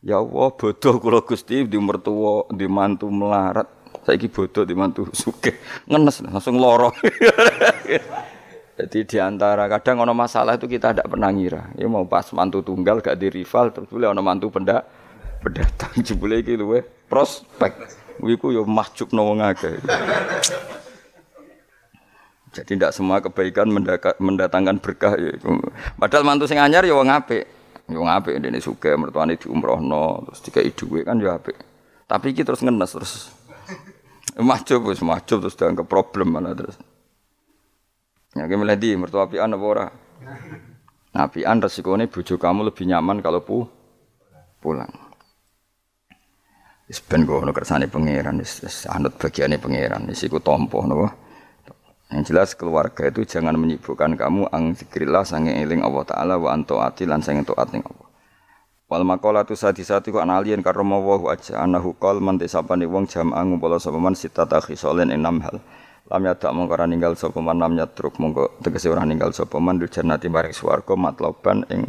Ya Allah, bodoh kula Gusti di mertua, di mantu melarat. Saiki bodoh di mantu sugih. Ngenes langsung loro. Jadi di antara kadang ono masalah itu kita tidak pernah ngira. Ya mau pas mantu tunggal gak di rival terus boleh ono mantu pendak pendatang jebule iki luwe prospek. Wiku yo mahjuk no wong akeh. Jadi tidak semua kebaikan mendatangkan berkah ya. Padahal mantu sing anyar ya wong apik. Yo apik dene sugih mertuane diumrohno terus dikai dhuwit kan yo apik. Tapi iki terus ngenes terus majub wis majub terus dianggap problem mana terus. Ya ki di mertua apian apa ora? Nah, apian resikone bojo kamu lebih nyaman kalau pu pulang. Wis ben ngono kersane pangeran wis anut bagiane pangeran wis iku tampa napa. Yang jelas keluarga itu jangan menyibukkan kamu ang zikrillah sange eling Allah taala wa antaati lan sange taat ning Allah. Wal maqalatu sadisati ku analien karo mawa aja anahu qol man desapane wong jam'a ngumpul sapa man sitata khisolen enam hal. Lam yadak mongko ora ninggal sapa man lam yatruk mongko tegese ora ninggal sapa man dul jannati maring swarga matloban ing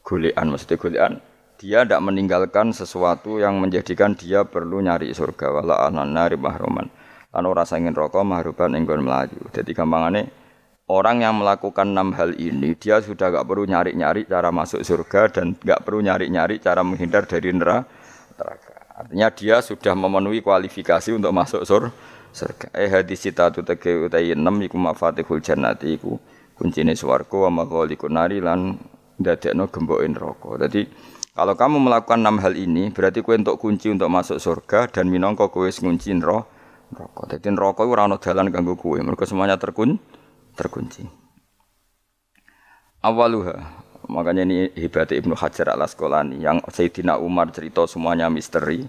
golekan mesti golekan dia tidak meninggalkan sesuatu yang menjadikan dia perlu nyari surga wala anan nari lan ora sangin rokok mahruban enggon melaju. Jadi gampangane orang yang melakukan enam hal ini dia sudah gak perlu nyari-nyari cara masuk surga dan gak perlu nyari-nyari cara menghindar dari neraka. Artinya dia sudah memenuhi kualifikasi untuk masuk sur surga. Eh hadis tu tege utai enam iku mafatihul jannati iku kuncine swarga wa maghalikun nari lan ndadekno gemboke neraka. Jadi kalau kamu melakukan enam hal ini berarti kue untuk kunci untuk masuk surga dan minangka kowe ngunci neraka rokok. Jadi rokok itu rano dalan ganggu kue. Mereka semuanya terkun, terkunci. Awaluha. Makanya ini hebat Ibnu Hajar al Asqalani yang Sayyidina Umar cerita semuanya misteri.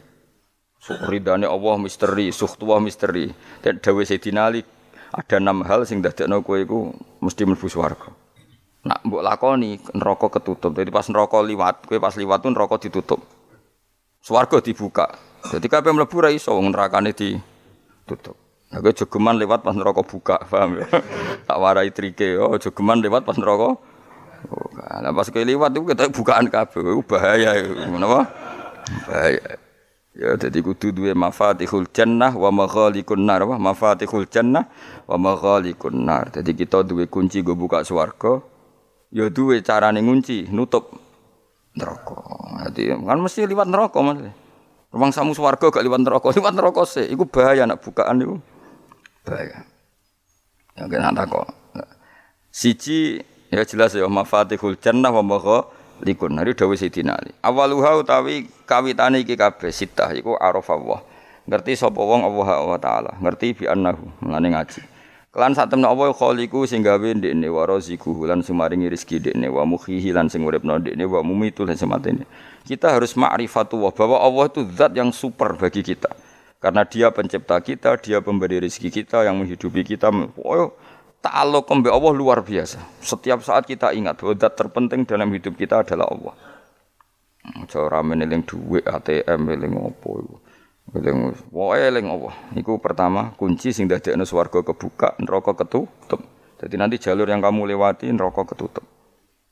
Ridane Allah misteri, suhtuwa misteri. Dan dawe Sayyidina Ali ada enam hal sing dadekno kowe iku mesti mlebu. Nak mbok lakoni neraka ketutup. Jadi pas neraka liwat, kowe pas liwat tuh neraka ditutup. Swarga dibuka. Jadi kabeh mlebu ra iso wong nerakane di tutup. Aku jogeman lewat pas neraka buka, paham ya? tak warai trike, oh jogeman lewat pas neraka buka. Nah pas kowe lewat itu kita bukaan kabeh, bahaya itu. Menapa? Bahaya. Ya jadi kudu duwe mafatihul jannah wa maghalikun nar, wa mafatihul jannah wa maghalikun nar. Jadi kita duwe kunci go buka swarga, ya duwe carane ngunci, nutup neraka. Jadi kan mesti lewat neraka Mas. Rumang samu swarga gak liwat neraka, liwat neraka sih. Iku bahaya nak bukaan itu. Bahaya. Ya kena kok. Siji ya jelas ya mafatihul jannah wa magha likun. Hari dawuh Sidina Ali. Awaluha utawi kawitane iki kabeh sitah iku araf Allah. Ngerti sapa wong Allah taala. Ngerti bi annahu. Mulane ngaji. Kelan sak temne apa khaliku sing gawe ndekne wa raziquhu lan sumaringi rezeki ndekne wa mukhihi lan sing uripno ndekne wa mumitu lan sematene. Kita harus ma'rifatullah bahwa Allah itu zat yang super bagi kita. Karena dia pencipta kita, dia pemberi rezeki kita yang menghidupi kita. Oh, ta'alluq kembe Allah luar biasa. Setiap saat kita ingat bahwa zat terpenting dalam hidup kita adalah Allah. Cara meneling ATM eling opo iku. Eling wae eling Allah. Iku pertama kunci sing dadekno swarga kebuka, neraka ketutup. Jadi nanti jalur yang kamu lewati neraka ketutup.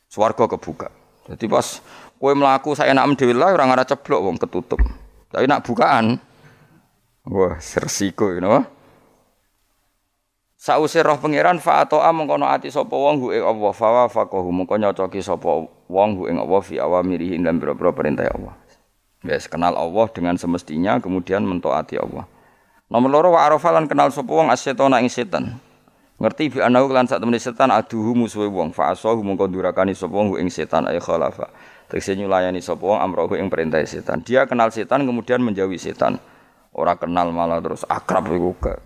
Swarga kebuka. Jadi pas kowe mlaku saya enak dhewe lah ora ngara ceblok wong ketutup. Tapi nak bukaan wah resiko you know? Sause roh pangeran fa atoa mengkono ati sapa wong hu ing Allah fa wa faqahu mengko nyocoki sapa wong hu ing Allah fi awamirihi lan pira-pira perintah Allah. Wes kenal Allah dengan semestinya kemudian mentaati Allah. Nomor loro wa arafalan kenal sapa wong asyetona ing setan. Ngerti bi anahu lan sak temene setan aduhu musuhe wong fa asahu mongko durakani sapa wong ing setan ay khalafa. Tegese nyulayani sapa wong amrohu ing perintah setan. Dia kenal setan kemudian menjauhi setan. Ora kenal malah terus akrab iku ke.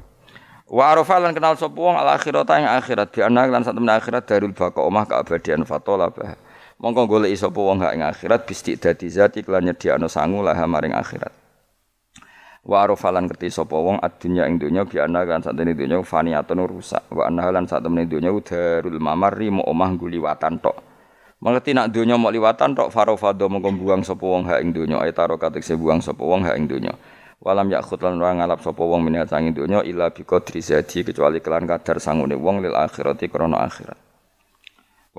Wa arafalan kenal sapa wong al akhirata ing akhirat bi anahu lan sak temene akhirat darul baqa omah keabadian fatola bah. Mongko golek sapa wong ing akhirat bisti dadi zati kelan nyediakno sangu lah maring akhirat. Wa arafalan ngerti sapa wong adunya ing donya bi ana kan satene donya faniatun rusak. Wa ana lan satene donya darul mamarri mo omah guliwatan tok. Mengerti nak donya mau liwatan tok farofado mongko buang sapa wong ha ing donya ay taro katekse buang sapa wong ha ing donya. Walam yakhut lan ora ngalap sapa wong minat sanging donya illa bi qadri zadi kecuali kelan kadar sangune wong lil akhirati krana akhirat.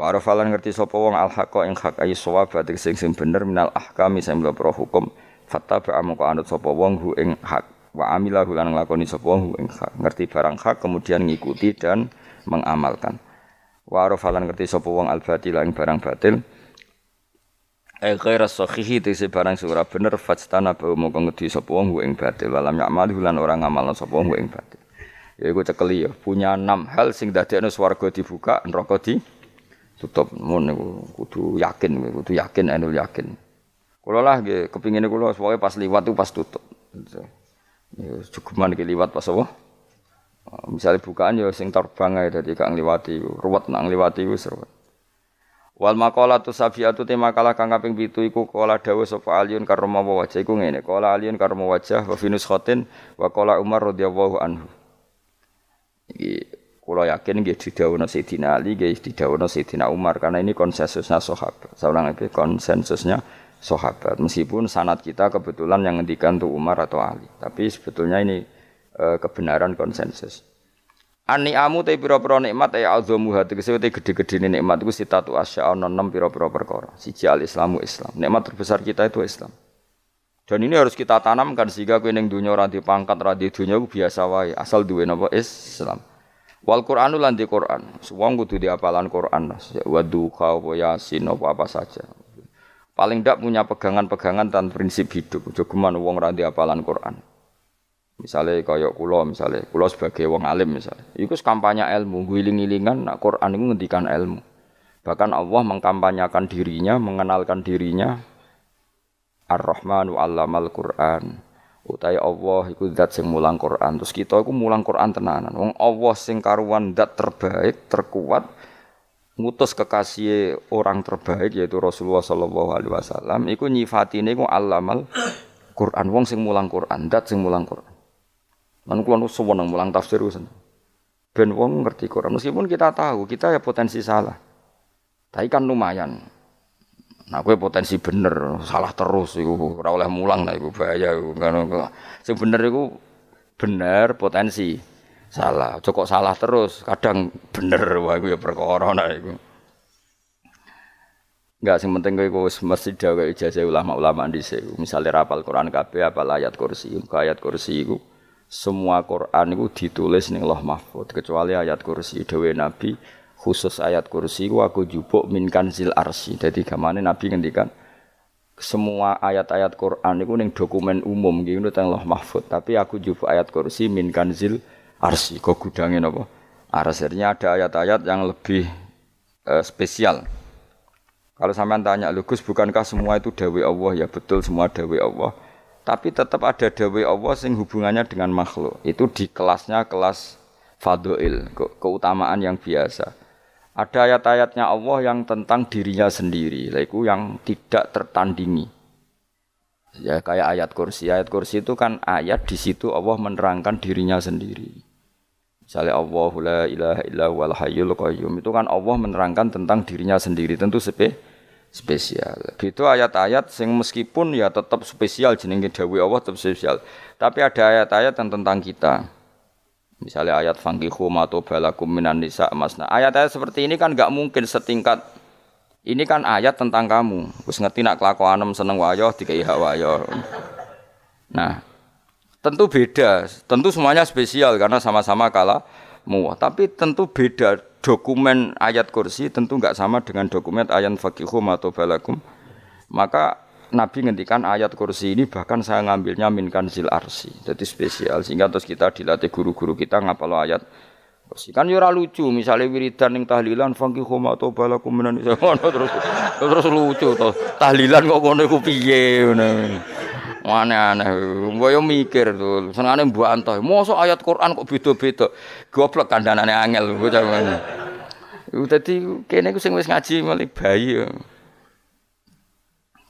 Wa arafalan ngerti sapa wong al ing hak ayi sawab sing sing bener minal ahkami sing hukum. Fattaba amko anut sapa wong hu ing hak. Wa amila lan nglakoni sapa wong hu ing hak. Ngerti barang hak kemudian ngikuti dan mengamalkan. Wa arafalan ngerti sapa wong al batil ing barang batil. Eh ghaira sahihi tese barang sing ora bener fastana bau ngedi sapa wong ing batil. Walam ya'mal lan ora ngamalno sapa wong ing batil. Ya iku cekeli ya, punya enam hal sing dadekno swarga dibuka, neraka di tutup. Mun niku kudu yakin, kudu yakin anul yakin. Kulo lah nggih kepingine kulo pokoke pas liwat tuh pas tutup. Ya cukuman iki liwat pas apa? Ah, misalnya bukaan ya sing terbang ae dadi kang liwati ruwet nang liwati wis ruwet. Wal maqalatu sabiatu tema kala kang kaping 7 iku kala dawuh sapa Aliun karma wajah iku ngene. Kala Aliun karma wajah wa finus khotin wa kala Umar radhiyallahu anhu. Iki kula yakin nggih didhawuhna Sayyidina Ali nggih didhawuhna Sayyidina Umar karena ini konsensusnya sahabat. Saulang iki konsensusnya sahabat. Meskipun sanat kita kebetulan yang ngendikan tuh Umar atau Ali, tapi sebetulnya ini e, kebenaran konsensus. Ani amu te pira-pira nikmat ya azamu hati tegese te gede-gede nikmat iku sitatu asya ana enam pira-pira perkara. Siji al Islamu Islam. Nikmat terbesar kita itu Islam. Dan ini harus kita tanamkan sehingga kowe ning dunya ora pangkat ora dunya biasa wae asal duwe napa Islam. Wal Qur'anu lan di Qur'an. Wong kudu diapalan Qur'an. Wa duha wa yasin apa apa saja paling tidak punya pegangan-pegangan dan prinsip hidup. Jogeman wong ra apalan Quran. Misalnya kaya kula misalnya, kula sebagai wong alim misalnya. Iku kampanye ilmu, giling-gilingan nak Quran itu ngendikan ilmu. Bahkan Allah mengkampanyakan dirinya, mengenalkan dirinya Ar-Rahman wa 'allamal Qur'an. Utai Allah iku zat sing mulang Quran. Terus kita iku mulang Quran tenanan. Wong Allah sing karuan zat terbaik, terkuat, ngutus kekasih orang terbaik yaitu Rasulullah sallallahu alaihi wasallam iku nyifatine ku alamal Quran. Wong sing mulang Quran dat sing mulang Quran. Lan kula seneng mulang tafsir wis. Ben wong ngerti Quran. Meskipun kita tahu kita ya potensi salah. Tapi kan lumayan Nah, gue potensi bener, salah terus, iku ora oleh mulang lah, iku bahaya, iku kan, sing bener iku bener potensi, salah. Cukup salah terus, kadang bener wah iku ya perkara nah. Enggak sing penting kowe wis mesti dawe ijazah ulama-ulama dhisik. Misale rapal Quran kabeh apal ayat kursi, ayat kursi iku semua Quran itu ditulis ning Allah Mahfud kecuali ayat kursi dewe Nabi khusus ayat kursi ku aku jupuk min kanzil arsi. Jadi gamane Nabi ngendikan semua ayat-ayat Quran itu ning dokumen umum gitu teng Allah Mahfud. Tapi aku jupuk ayat kursi min kanzil arsi kok gudangin apa arsirnya ada ayat-ayat yang lebih uh, spesial. Kalau sampean tanya lugus bukankah semua itu dawe Allah? Ya betul semua dawe Allah. Tapi tetap ada dawe Allah sing hubungannya dengan makhluk. Itu di kelasnya kelas fadoil ke keutamaan yang biasa ada ayat-ayatnya Allah yang tentang dirinya sendiri itu yang tidak tertandingi ya kayak ayat kursi ayat kursi itu kan ayat di situ Allah menerangkan dirinya sendiri Misalnya Allah la ilaha illa wal hayyul qayyum itu kan Allah menerangkan tentang dirinya sendiri tentu spe spesial. Itu ayat-ayat sing meskipun ya tetap spesial jenenge dawuh Allah tetap spesial. Tapi ada ayat-ayat yang tentang kita. Misalnya ayat fankihu mato balakum minan nisa masna. Ayat-ayat seperti ini kan nggak mungkin setingkat ini kan ayat tentang kamu. Wis ngerti nak kelakuanem seneng wayo dikai hak wayo. Nah, Tentu beda, tentu semuanya spesial karena sama-sama kalah muah. Tapi tentu beda dokumen ayat kursi tentu nggak sama dengan dokumen ayat fakihum atau balakum. Maka Nabi ngendikan ayat kursi ini bahkan saya ngambilnya minkan zil arsi. Jadi spesial sehingga terus kita dilatih guru-guru kita ngapal ayat kursi. Kan yura lucu misalnya wiridan yang tahlilan fangki khoma atau balakum minan terus terus lucu tuh. Tahlilan kok ngono iku piye Mana aneh, gue mikir tuh, senengane mbok antah. Mosok ayat Quran kok beda-beda. Goblok kandhanane angel bocah ngono. Dadi kene ku sing wis ngaji mulai bayi.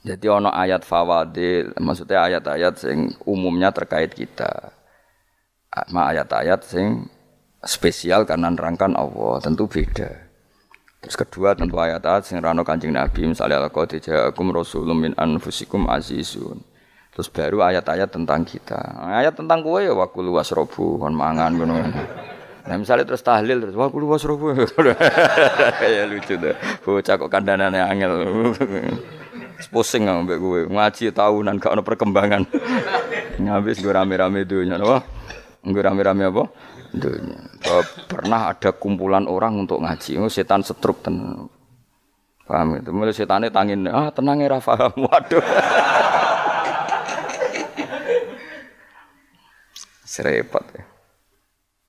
Jadi ono ayat fawadil, maksudnya ayat-ayat sing umumnya terkait kita. Ma ayat-ayat sing spesial karena nerangkan Allah, tentu beda. Terus kedua tentu ayat-ayat sing rano Kanjeng Nabi, misalnya laqad ja'akum rasulun min anfusikum azizun. Terus baru ayat-ayat tentang kita. Ayat tentang kue ya wakulu wasrobu, kon mangan ngono. Nah misalnya terus tahlil terus wakulu wasrobu. ya lucu deh. Bocah kok kandhanane angel. pusing mbek kowe. Ngaji tahunan gak ono perkembangan. Ngabis gue rame-rame dunya apa? Gue rame-rame apa? Dunya. Pernah ada kumpulan orang untuk ngaji. Oh, setan setruk ten. Paham itu. Mulai setannya tangin, ah tenang ya paham. Waduh. Serepot ya.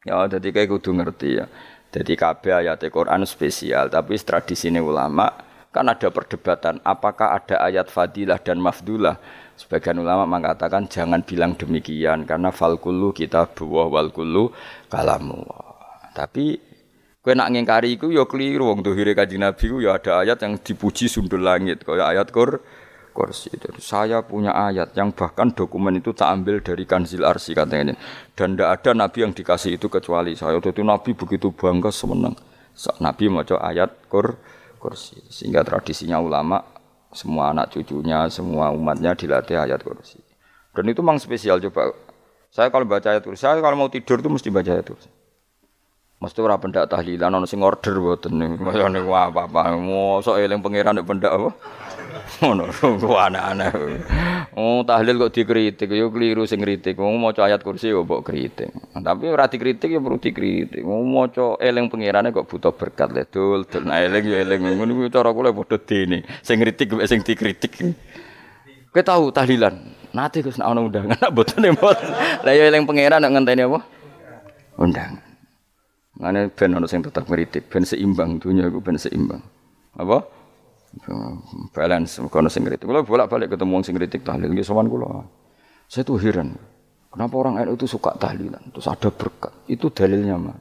Ya, jadi kayak kudu ngerti ya. Jadi kabeh ayat Quran spesial, tapi tradisi ulama Kan ada perdebatan apakah ada ayat fadilah dan mafdulah. Sebagian ulama mengatakan jangan bilang demikian karena fal kullu kita buah wal kullu kalamu. Tapi kowe nak ngingkari iku ya keliru wong dohire Kanjeng Nabi ya ada ayat yang dipuji sundul langit kaya ayat kur kursi. Jadi saya punya ayat yang bahkan dokumen itu tak ambil dari Kanzil Arsi katanya ini. Dan tidak ada nabi yang dikasih itu kecuali saya. Itu nabi begitu bangga semenang. Nabi mau ayat kur kursi. Sehingga tradisinya ulama semua anak cucunya, semua umatnya dilatih ayat kursi. Dan itu memang spesial coba. Saya kalau baca ayat kursi, saya kalau mau tidur itu mesti baca ayat kursi. Mesti ora pendak tahlilan ono sing order mboten niku. Mayane apa-apa. Mosok eling pangeran nek pendak apa? Ngono, kok aneh-aneh. Oh, tahlil kok dikritik, yo keliru sing kritik. Wong maca ayat kursi yo mbok kritik. Tapi ora dikritik yo perlu dikritik. Wong maca eling pangerane kok butuh berkat le dul, dul nah eling yo eling. Ngono kuwi cara kula padha dene. Sing kritik mek sing dikritik. Kowe tahu tahlilan? Nate Gus nek ana undangan mboten mboten. Lah yo eling pangeran nek ngenteni apa? Undangan. Ngene ben ana sing tetep ngritik, ben seimbang dunia iku ben seimbang. Apa? Balance kono sing ngritik. Kula bolak-balik ketemu wong sing ngritik tahlil nggih sowan kula. Saya tuh heran. Kenapa orang NU itu suka tahlilan? Terus ada berkat. Itu dalilnya mah.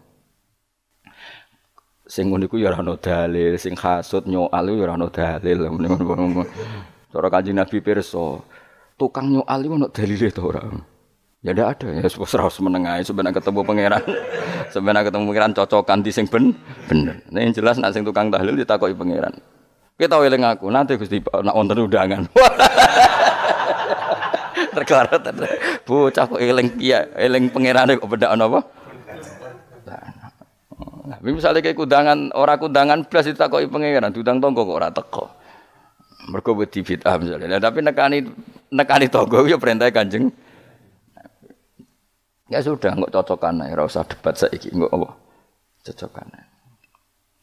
Sing ngono iku ya ora ono dalil, sing hasud nyoal ya ora ono dalil. Cara Kanjeng Nabi pirsa, tukang nyoal iku ono dalile to ora? Ya ndak ada ya serau semenengah sebenarnya ketemu pangeran. sebenarnya ketemu pangeran cocokan di sing ben bener. Yang jelas nak sing tukang tahlil ditakoki pangeran. Kita eling aku nanti Gusti nak wonten undangan. Terklarat bocah kok eling iya eling pangerane kok beda apa? Nah, misalnya kayak kudangan orang kudangan plus ditakoki pangeran, tudang tonggo kok ora teko. Mergo wedi bid'ah misalnya. Tapi nekani nekani tonggo ya perintah Kanjeng Ya sudah, nggak cocokan ya, usah debat saiki, nggak apa cocokan.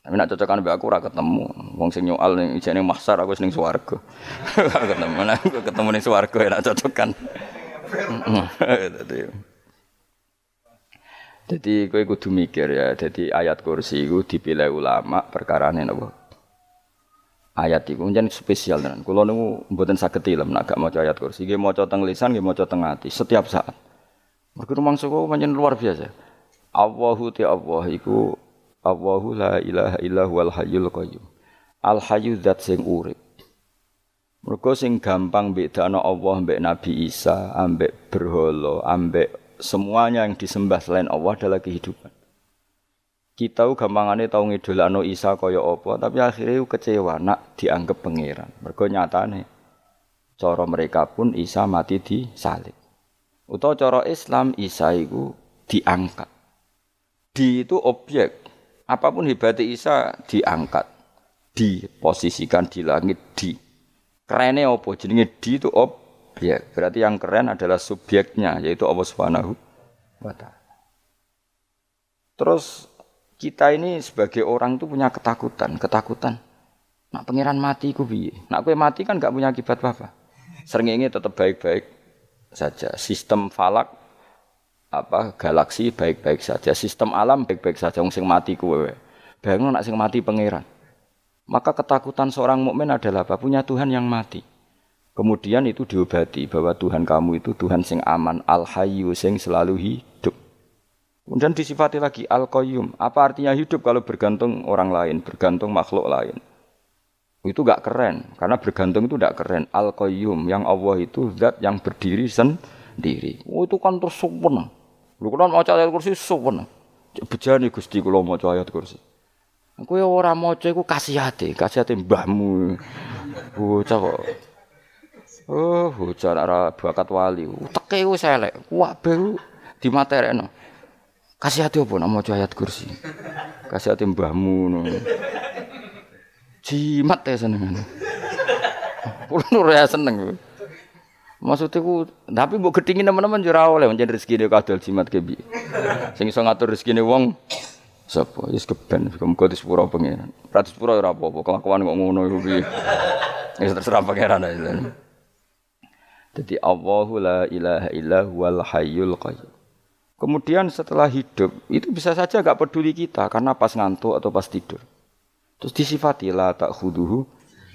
Tapi nak cocokan be aku ora ketemu. Wong sing nyoal ning ijene mahsar aku ning swarga. ketemu nah, aku ketemu ning swarga ya nak cocokan. Jadi kowe kudu mikir ya, jadi ayat kursi itu dipilih ulama perkara ini napa? Ayat itu jadi spesial tenan. Kulo niku mboten saged ilmu nek gak maca ayat kursi, nggih maca teng lisan, nggih maca teng ati setiap saat. Mergo rumangsa kok pancen luar biasa. Allahu ti Allah iku Allahu la ilaha illa huwal hayyul qayyum. Al hayyu zat sing urip. Mergo sing gampang bedakno Allah mbek Nabi Isa, ambek berhala, ambek semuanya yang disembah selain Allah adalah kehidupan. Kita gampangane tau ngidolakno Isa kaya apa, tapi akhirnya kecewa nak dianggap pangeran. Mergo nyatane cara mereka pun Isa mati di salib. Utawa cara Islam Isa itu diangkat. Di itu objek. Apa pun hebatnya Isa diangkat. Diposisikan di langit di. Kerennya apa? Jenenge di itu objek. Berarti yang keren adalah subjeknya yaitu Allah Subhanahu wa. Terus kita ini sebagai orang itu punya ketakutan, ketakutan. Nak pangeran mati ku piye? Nak kowe mati kan gak punya akibat apa-apa. Srengenge tetap baik-baik saja. Sistem falak apa galaksi baik-baik saja. Sistem alam baik-baik saja. Wong sing mati kuwe. Bayangno nak sing mati pangeran. Maka ketakutan seorang mukmin adalah apa? Punya Tuhan yang mati. Kemudian itu diobati bahwa Tuhan kamu itu Tuhan sing aman, al-hayyu sing selalu hidup. Kemudian disifati lagi al-qayyum. Apa artinya hidup kalau bergantung orang lain, bergantung makhluk lain? Itu gak keren, karena bergantung itu gak keren. Al-qayyum, yang Allah itu zat yang berdiri sendiri. Oh itu kan terus sempurna. Lu kan mau ayat kursi sempurna. Bejani Gusti kula maca ayat kursi. Kowe ora maca iku kasihate, kasihate mbahmu. Bocah kok. Oh, bocah ora bakat wali. Teke wis elek, kuwak baru dimaterekno. Kasihate apa nak maca ayat kursi? Kasihate mbahmu ngono. Jimat ya seneng. Kulo ya seneng. Maksudnya ku, tapi mbok gedingin teman-teman jura oleh menjadi rezeki dia kadal jimat kebi. Sing iso rezeki wong Sapa? Wis keben, muga disepuro pangeran. Ra disepuro ora apa-apa, kelakuan kok ngono iku piye. Wis terserah pangeran aja. Jadi Allahu la ilaha illa huwal hayyul qayyum. Kemudian setelah hidup itu bisa saja gak peduli kita karena pas ngantuk atau pas tidur. Terus disifati la tak khuduhu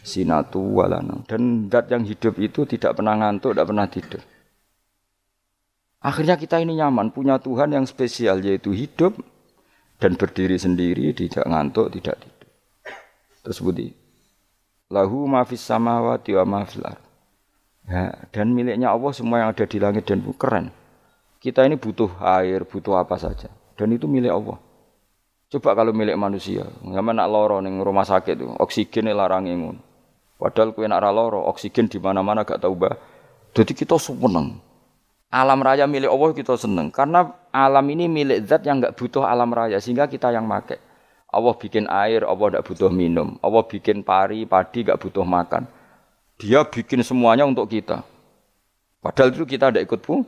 sinatu walana. Dan dat yang hidup itu tidak pernah ngantuk, tidak pernah tidur. Akhirnya kita ini nyaman, punya Tuhan yang spesial yaitu hidup, dan berdiri sendiri, tidak ngantuk, tidak tidur. Terus budi. Lahu mafis samawati wa mafil ya, dan miliknya Allah semua yang ada di langit dan bumi keren. Kita ini butuh air, butuh apa saja. Dan itu milik Allah. Coba kalau milik manusia, nggak nak loro neng rumah sakit tuh, oksigen larang ngono. Padahal kue nak loro, oksigen di mana-mana gak tahu bah. Jadi kita seneng. Alam raya milik Allah kita seneng karena alam ini milik zat yang nggak butuh alam raya sehingga kita yang make. Allah bikin air, Allah tidak butuh minum. Allah bikin pari, padi nggak butuh makan. Dia bikin semuanya untuk kita. Padahal itu kita tidak ikut pun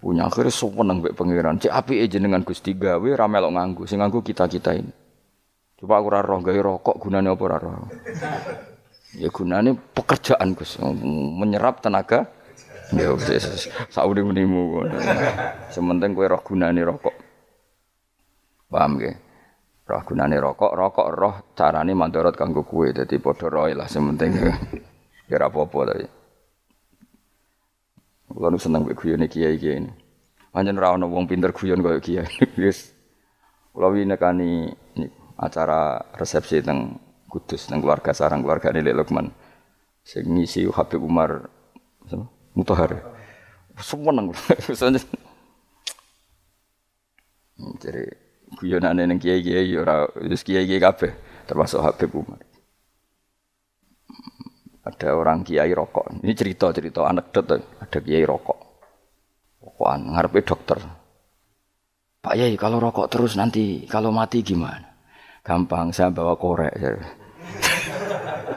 punya akhirnya seneng mbek pangeran. Cek api aja dengan Gusti gawe ramelok nganggu, sing nganggu kita-kita ini. Coba aku ora roh gawe rokok gunane apa ora roh? Ya gunane pekerjaan Gus, menyerap tenaga Ya wis saudi-unimu. Sementing kowe roh gunane rokok. Paham nggih? Roh gunane rokok, rokok roh carane mandorot kanggo kowe. Dadi padha roe lah sementing. Ya ora apa-apa tapi. Kulo seneng mek guyone kiai-kiai ini. Pancen ora ana wong pinter guyon koyo kiai. Wis kula winekani acara resepsi teng Kudus teng keluarga sarang keluarga Lek Lukman. Sing ngisi Habib Umar mutahar. Seneng. Jadi guyonane ning kiai-kiai ora wis kiai-kiai kabeh termasuk Habib Umar. Ada orang kiai rokok. Ini cerita-cerita anekdot ada kiai rokok. Rokokan ngarepe dokter. Pak Yai kalau rokok terus nanti kalau mati gimana? Gampang saya bawa korek.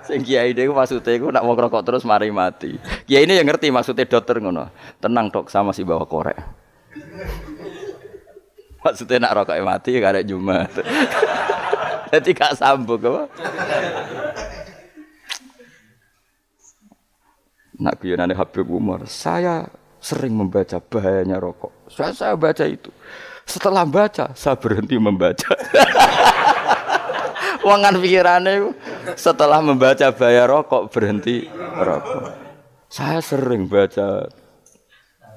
Sing kiai dhewe maksudnya iku nak mau rokok terus mari mati. Kiai ini yang ngerti maksudnya dokter ngono. Tenang dok, sama si bawa korek. Maksudnya nak rokok mati gak ada Jumat. Jadi gak sambung apa? Nak guyonane Habib Umar, saya sering membaca bahayanya rokok. Saya, saya baca itu. Setelah baca, saya berhenti membaca. Wangan pikirannya setelah membaca bahaya rokok berhenti rokok. Saya sering baca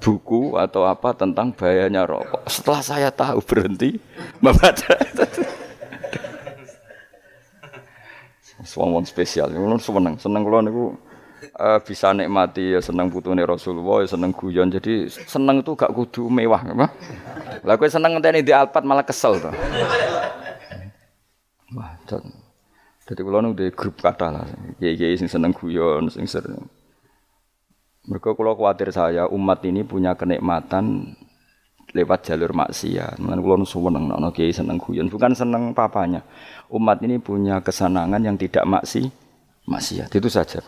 buku atau apa tentang bahayanya rokok. Setelah saya tahu berhenti membaca. Suwon spesial, kulo seneng, seneng kulo niku uh, bisa nikmati ya seneng putune Rasulullah, ya seneng guyon. Jadi seneng itu gak kudu mewah? Lah kowe seneng ngenteni di Alphard malah kesel to. Wah, jadi kalau nu di grup kata lah, kiai sing seneng guyon, sing sering. Mereka kalau khawatir saya umat ini punya kenikmatan lewat jalur maksiat. Mengenai kalau seneng, nono kiai seneng guyon, bukan seneng papanya. Umat ini punya kesenangan yang tidak maksi, maksiat. Itu saja.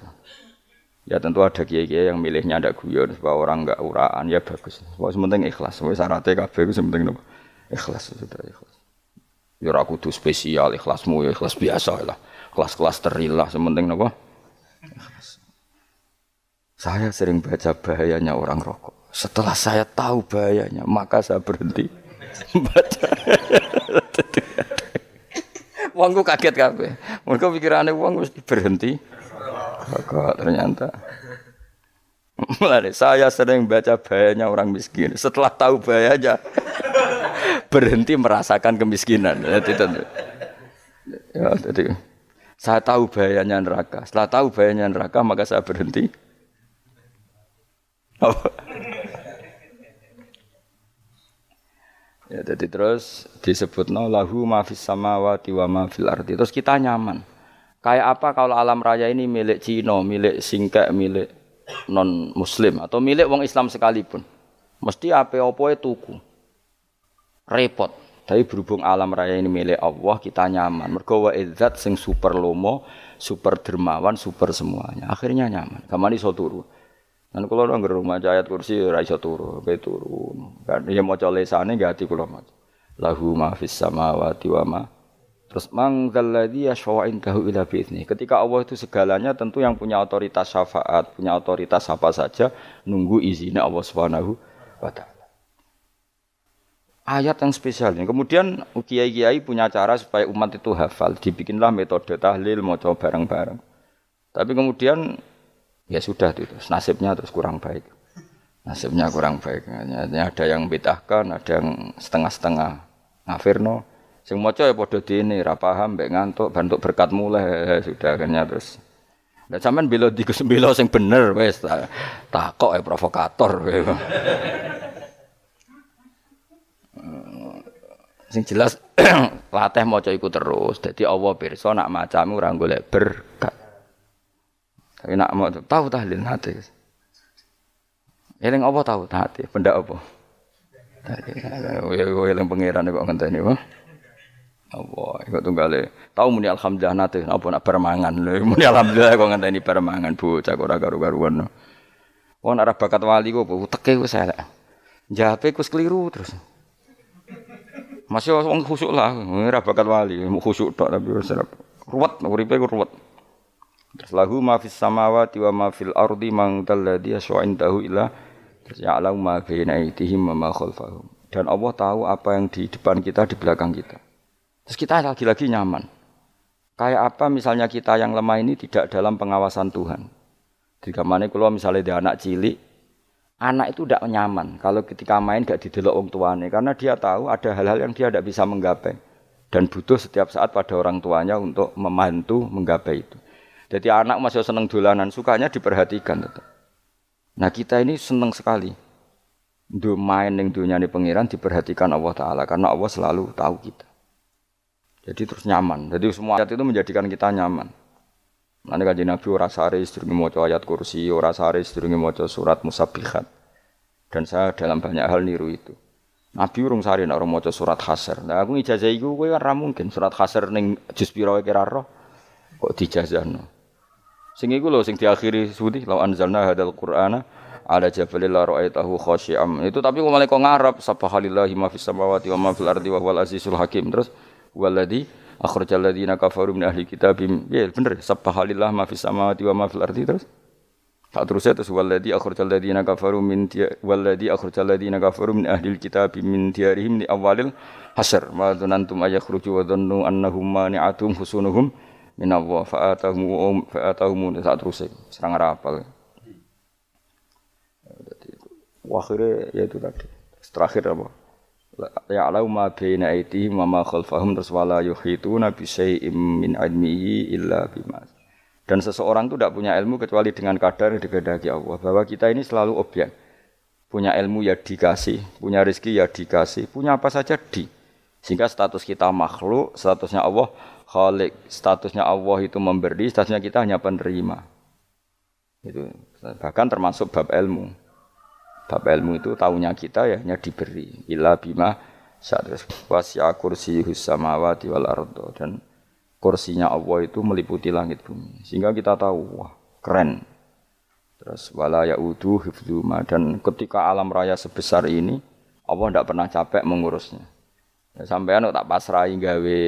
Ya tentu ada kiai-kiai yang milihnya ada guyon supaya orang enggak uraan ya bagus. Pokoknya sementing ikhlas. Pokoknya syaratnya kabeh itu sementing ikhlas sudah ikhlas. Ya ora kudu spesial ikhlasmu ya ikhlas biasa lah. Kelas-kelas terilah sementing napa? Saya sering baca bahayanya orang rokok. Setelah saya tahu bahayanya, maka saya berhenti baca. Wongku kaget kabeh. Mereka pikirannya wong mesti berhenti. Rokok ternyata. Mulai saya sering baca bahayanya orang miskin. Setelah tahu bahayanya, berhenti merasakan kemiskinan. Ya, jadi saya tahu bahayanya neraka. Setelah tahu bahayanya neraka, maka saya berhenti. Ya, jadi terus disebut no lahu mafis samawati wa ma fil ardi. Terus kita nyaman. Kayak apa kalau alam raya ini milik Cina, milik Singkek, milik non muslim atau milik wong Islam sekalipun. Mesti apa-apa tuku. Repot. Tapi berhubung alam raya ini milik Allah, kita nyaman. Mergo wa izzat sing super lomo, super dermawan, super semuanya. Akhirnya nyaman. Kamani iso. Dan kalau nang rumah ayat kursi ora iso turu, kayak turu. Kan ya maca lesane nggak hati kula maca. Lahu ma fis samawati wa ma Terus mang dzalladzi yashfa'u indahu ila bi'izni. Ketika Allah itu segalanya tentu yang punya otoritas syafaat, punya otoritas apa saja nunggu izinnya Allah Subhanahu wa taala. Ayat yang spesial ini. Kemudian kiai-kiai punya cara supaya umat itu hafal. Dibikinlah metode tahlil, mau coba bareng-bareng. Tapi kemudian ya sudah itu. Nasibnya terus kurang baik. Nasibnya kurang baik. Hanya ada yang betahkan ada yang setengah-setengah. Ngafirno sing maca ya padha dene ra paham mbek ngantuk bantuk berkat mulai sudah akhirnya terus. Lah sampean bela di sing bener wis takok ya provokator sing jelas latih maca iku terus dadi Allah pirsa nak macamu ora golek berkat tapi nak mau tahu tahlil hati. Eling apa tahu hati? Benda apa? Ya eling pangeran kok ngenteni apa? Apa ikut tunggale. Tahu muni alhamdulillah nate apa nak permangan lho. Muni alhamdulillah kok ngenteni permangan bocah ora karu-karuan. Wong arah bakat wali kok teke wis elek. Jape ku keliru terus. Masih wong khusuk lah, ora bakat wali, khusuk tok tapi wis ruwet uripe ruwet. Terus lahu ma fis samawati wa ma fil ardi man dalladhi yashwa'indahu illa terus ma baina aydihim wa ma khalfahum. Dan Allah tahu apa yang di depan kita, di belakang kita. Terus kita lagi-lagi nyaman. Kayak apa misalnya kita yang lemah ini tidak dalam pengawasan Tuhan. Di mana kalau misalnya dia anak cilik, anak itu tidak nyaman kalau ketika main gak didelok orang tuanya karena dia tahu ada hal-hal yang dia tidak bisa menggapai dan butuh setiap saat pada orang tuanya untuk membantu menggapai itu. Jadi anak masih seneng dolanan, sukanya diperhatikan tetap. Nah kita ini seneng sekali. Do main yang dunia ini pengiran diperhatikan Allah Taala karena Allah selalu tahu kita. Jadi terus nyaman. Jadi semua ayat itu menjadikan kita nyaman. Nanti kan Nabi ora sare sedurunge maca ayat kursi, ora sare sedurunge maca surat musabbihat. Dan saya dalam banyak hal niru itu. Nabi urung sare nek maca surat hasr. Nah aku ijazah iku kowe kan mungkin surat hasr ning juz pira kira roh kok dijazahno. Sing iku lho sing diakhiri suwi law anzalna hadzal qur'ana ala jabalil la ra'aitahu khashi'am. Itu tapi kok malah kok ngarep subhanallahi ma fis samawati wa ma fil ardi wa huwal azizul hakim. Terus waladzi akhrajal ladzina kafaru min ahli kitab. Ya bener subhanallahi ma fis samawati wa ma fil ardi terus. Tak terus ya terus waladzi akhrajal ladzina kafaru min waladzi akhrajal ladzina kafaru min ahli kitab min diyarihim li awalil hasr. Ma dzanantum ayakhruju wa dhannu annahum mani'atum husunuhum min Allah. Fa'atahum fa'atahum saat terus serang rapal. Akhirnya ya itu tadi. Terakhir apa ya alau ma baina aitihim wa ma khalfahum terus wala yuhituna bi syai'im min ilmihi illa bima dan seseorang itu tidak punya ilmu kecuali dengan kadar yang dikehendaki Allah. Bahwa kita ini selalu objek. Punya ilmu ya dikasih punya rezeki ya dikasih punya apa saja di. Sehingga status kita makhluk statusnya Allah Khalik, statusnya Allah itu memberi, statusnya kita hanya penerima. Itu. Bahkan termasuk bab ilmu. Bab ilmu itu tahunya kita ya hanya diberi. Ila bima saat wasya kursi samawati wal ardo dan kursinya Allah itu meliputi langit bumi. Sehingga kita tahu wah keren. Terus wala yaudu hifdzuma dan ketika alam raya sebesar ini Allah tidak pernah capek mengurusnya. Ya, sampai tak pasrahi gawe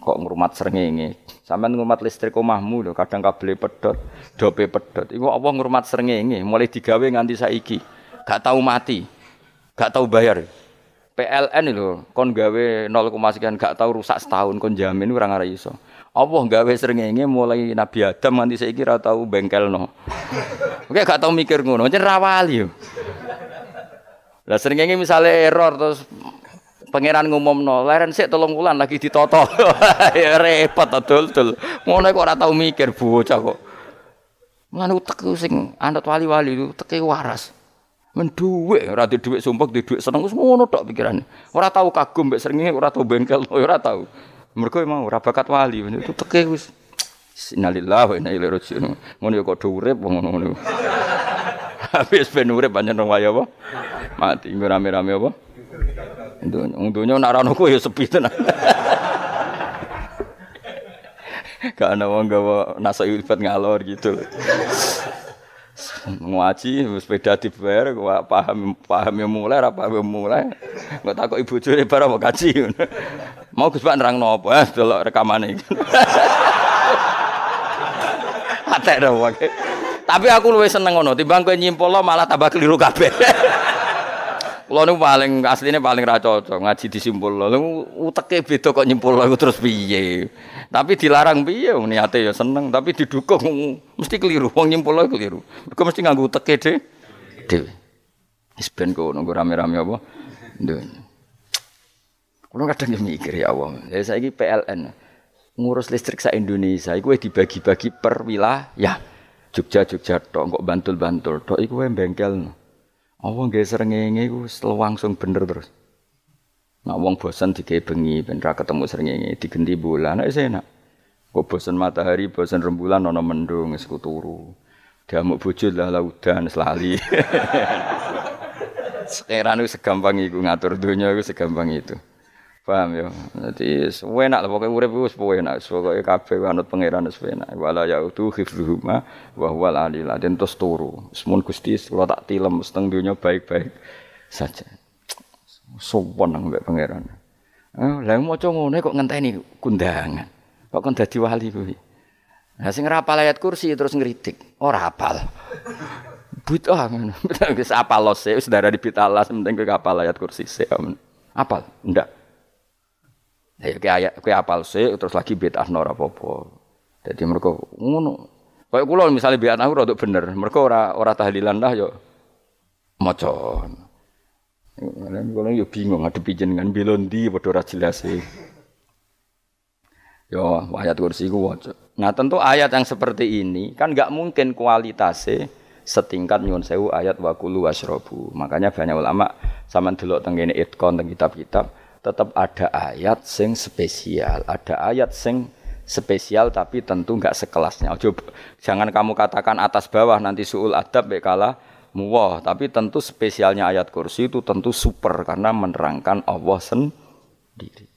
kok ngrumat srengenge. Sampeyan ngrumat listrik omahmu kadang kabel pedot, dope pedot. Iku apa ngrumat srengenge mulai digawe nganti saiki. Gak tahu mati. Gak tahu bayar. PLN lho, kon gawe 0, sekian gak tahu rusak setahun kon jamin ora ngara iso. Allah gawe srengenge mulai Nabi Adam nganti saiki ora tau bengkelno. Oke gak tau mikir ngono, jen rawali yo. Lah srengenge misale error terus Pangeran ngumumno, leren sik telung wulan lagi ditoto. ya repot dul-dul. Ngono kok ora tau mikir bocah kok. Mulane utek sing anut wali-wali itu teke waras. Men dhuwit ora di dhuwit sumpek di dhuwit seneng wis ngono tok pikirane. Ora tau kagum mbek srengenge, ora tau bengkel, ora tau. Mergo emang ora bakat wali, itu teke wis Innalillahi wa inna ilaihi raji'un. Ngono kok do urip ngono-ngono. Habis ben urip pancen waya apa? Mati rame-rame apa? Dunya, dunya nak ya sepi tenan. Gak ada wong gawa nasa ilfat ngalor gitu. Ngaji sepeda dibayar gua paham paham yang mulai apa yang mulai. Gak takut ibu curi barang mau kaji. Mau Gus Pak nerang nopo eh delok rekamane iki. Atek dong Tapi aku luwih seneng ngono timbang kowe nyimpul malah tambah keliru kabeh. Kulo niku paling asline paling ra cocok ngaji disimpul. Lha uteke beda kok nyimpul aku terus piye. Tapi dilarang piye niate ya seneng, tapi didukung mesti keliru. Wong nyimpul keliru. Mergo mesti nganggo uteke dhewe. Dhewe. Wis ben nunggu rame-rame apa? Nduk. Kulo kadang mikir ya Allah. Ya saiki PLN ngurus listrik sa Indonesia iku dibagi-bagi per wilayah. Jogja Jogja tok kok Bantul-Bantul tok iku bengkel. Apa nggih srengenge iku langsung bener terus. Nak wong bosan digawe bengi ben ra ketemu srengenge digenti bulan nek enak. Kok bosan matahari, bosan rembulan ana mendung wis turu. Diamuk bojo lah laudan selali. Sekarang itu segampang itu ngatur dunia itu segampang itu. Paham ya? Jadi enak lah pokoknya urip wis enak. Pokoke kabeh anut pangeran wis enak. Wala ya itu khifruhuma wa huwal alil den tos turu. Semun Gusti kula tak tilem seteng dunya baik-baik saja. Sopan nang mbek pangeran. Eh, lha maca ngene kok ngenteni kundangan. Kok kon dadi wali kuwi. Sing rapal ayat kursi terus ngritik. Ora hafal. Bid'ah ngono. Wis apal darah di pitalas penting hafal ayat kursi sik. Apal? Ndak. Ya kayak kayak apal sih terus lagi bid'ah ora apa-apa. Dadi mereka ngono. Kayak kula misalnya bid'ah aku rada bener, mereka ora ora tahlilan lah yo maca. Kula yo bingung ngadepi jenengan belon ndi padha ora jelas sih. Yo ayat kursi ku waca. Nah tentu ayat yang seperti ini kan nggak mungkin kualitasnya setingkat nyun sewu ayat wakulu wasrobu. Makanya banyak ulama sama delok tentang itkon teng kitab-kitab tetap ada ayat sing spesial, ada ayat sing spesial tapi tentu nggak sekelasnya. Ojo, jangan kamu katakan atas bawah nanti suul adab bekala muwah, tapi tentu spesialnya ayat kursi itu tentu super karena menerangkan Allah sendiri.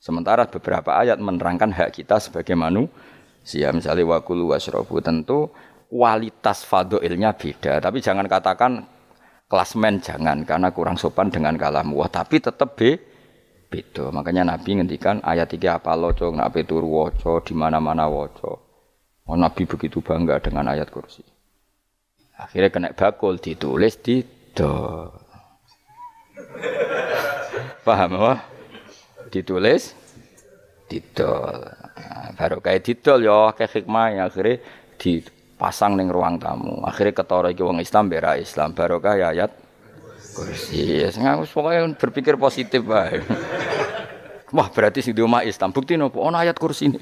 Sementara beberapa ayat menerangkan hak kita sebagai manusia, misalnya wakulu wasrobu tentu kualitas fadoilnya beda, tapi jangan katakan klasmen jangan karena kurang sopan dengan kalam wah tapi tetap be beda. Makanya Nabi ngendikan ayat tiga apa loco, nak turu woco, di mana-mana woco. Oh, Nabi begitu bangga dengan ayat kursi. Akhirnya kena bakul ditulis di do. Paham apa? Ditulis didol. Nah, baru kayak didol ya kayak hikmah ya akhirnya dipasang neng ruang tamu. Akhirnya ketara iki wong Islam bera Islam baru kayak ayat kursi. Ya, aku pokoknya berpikir positif bae. Wah, berarti sing di rumah Islam. Bukti nopo ono ayat kursi ini.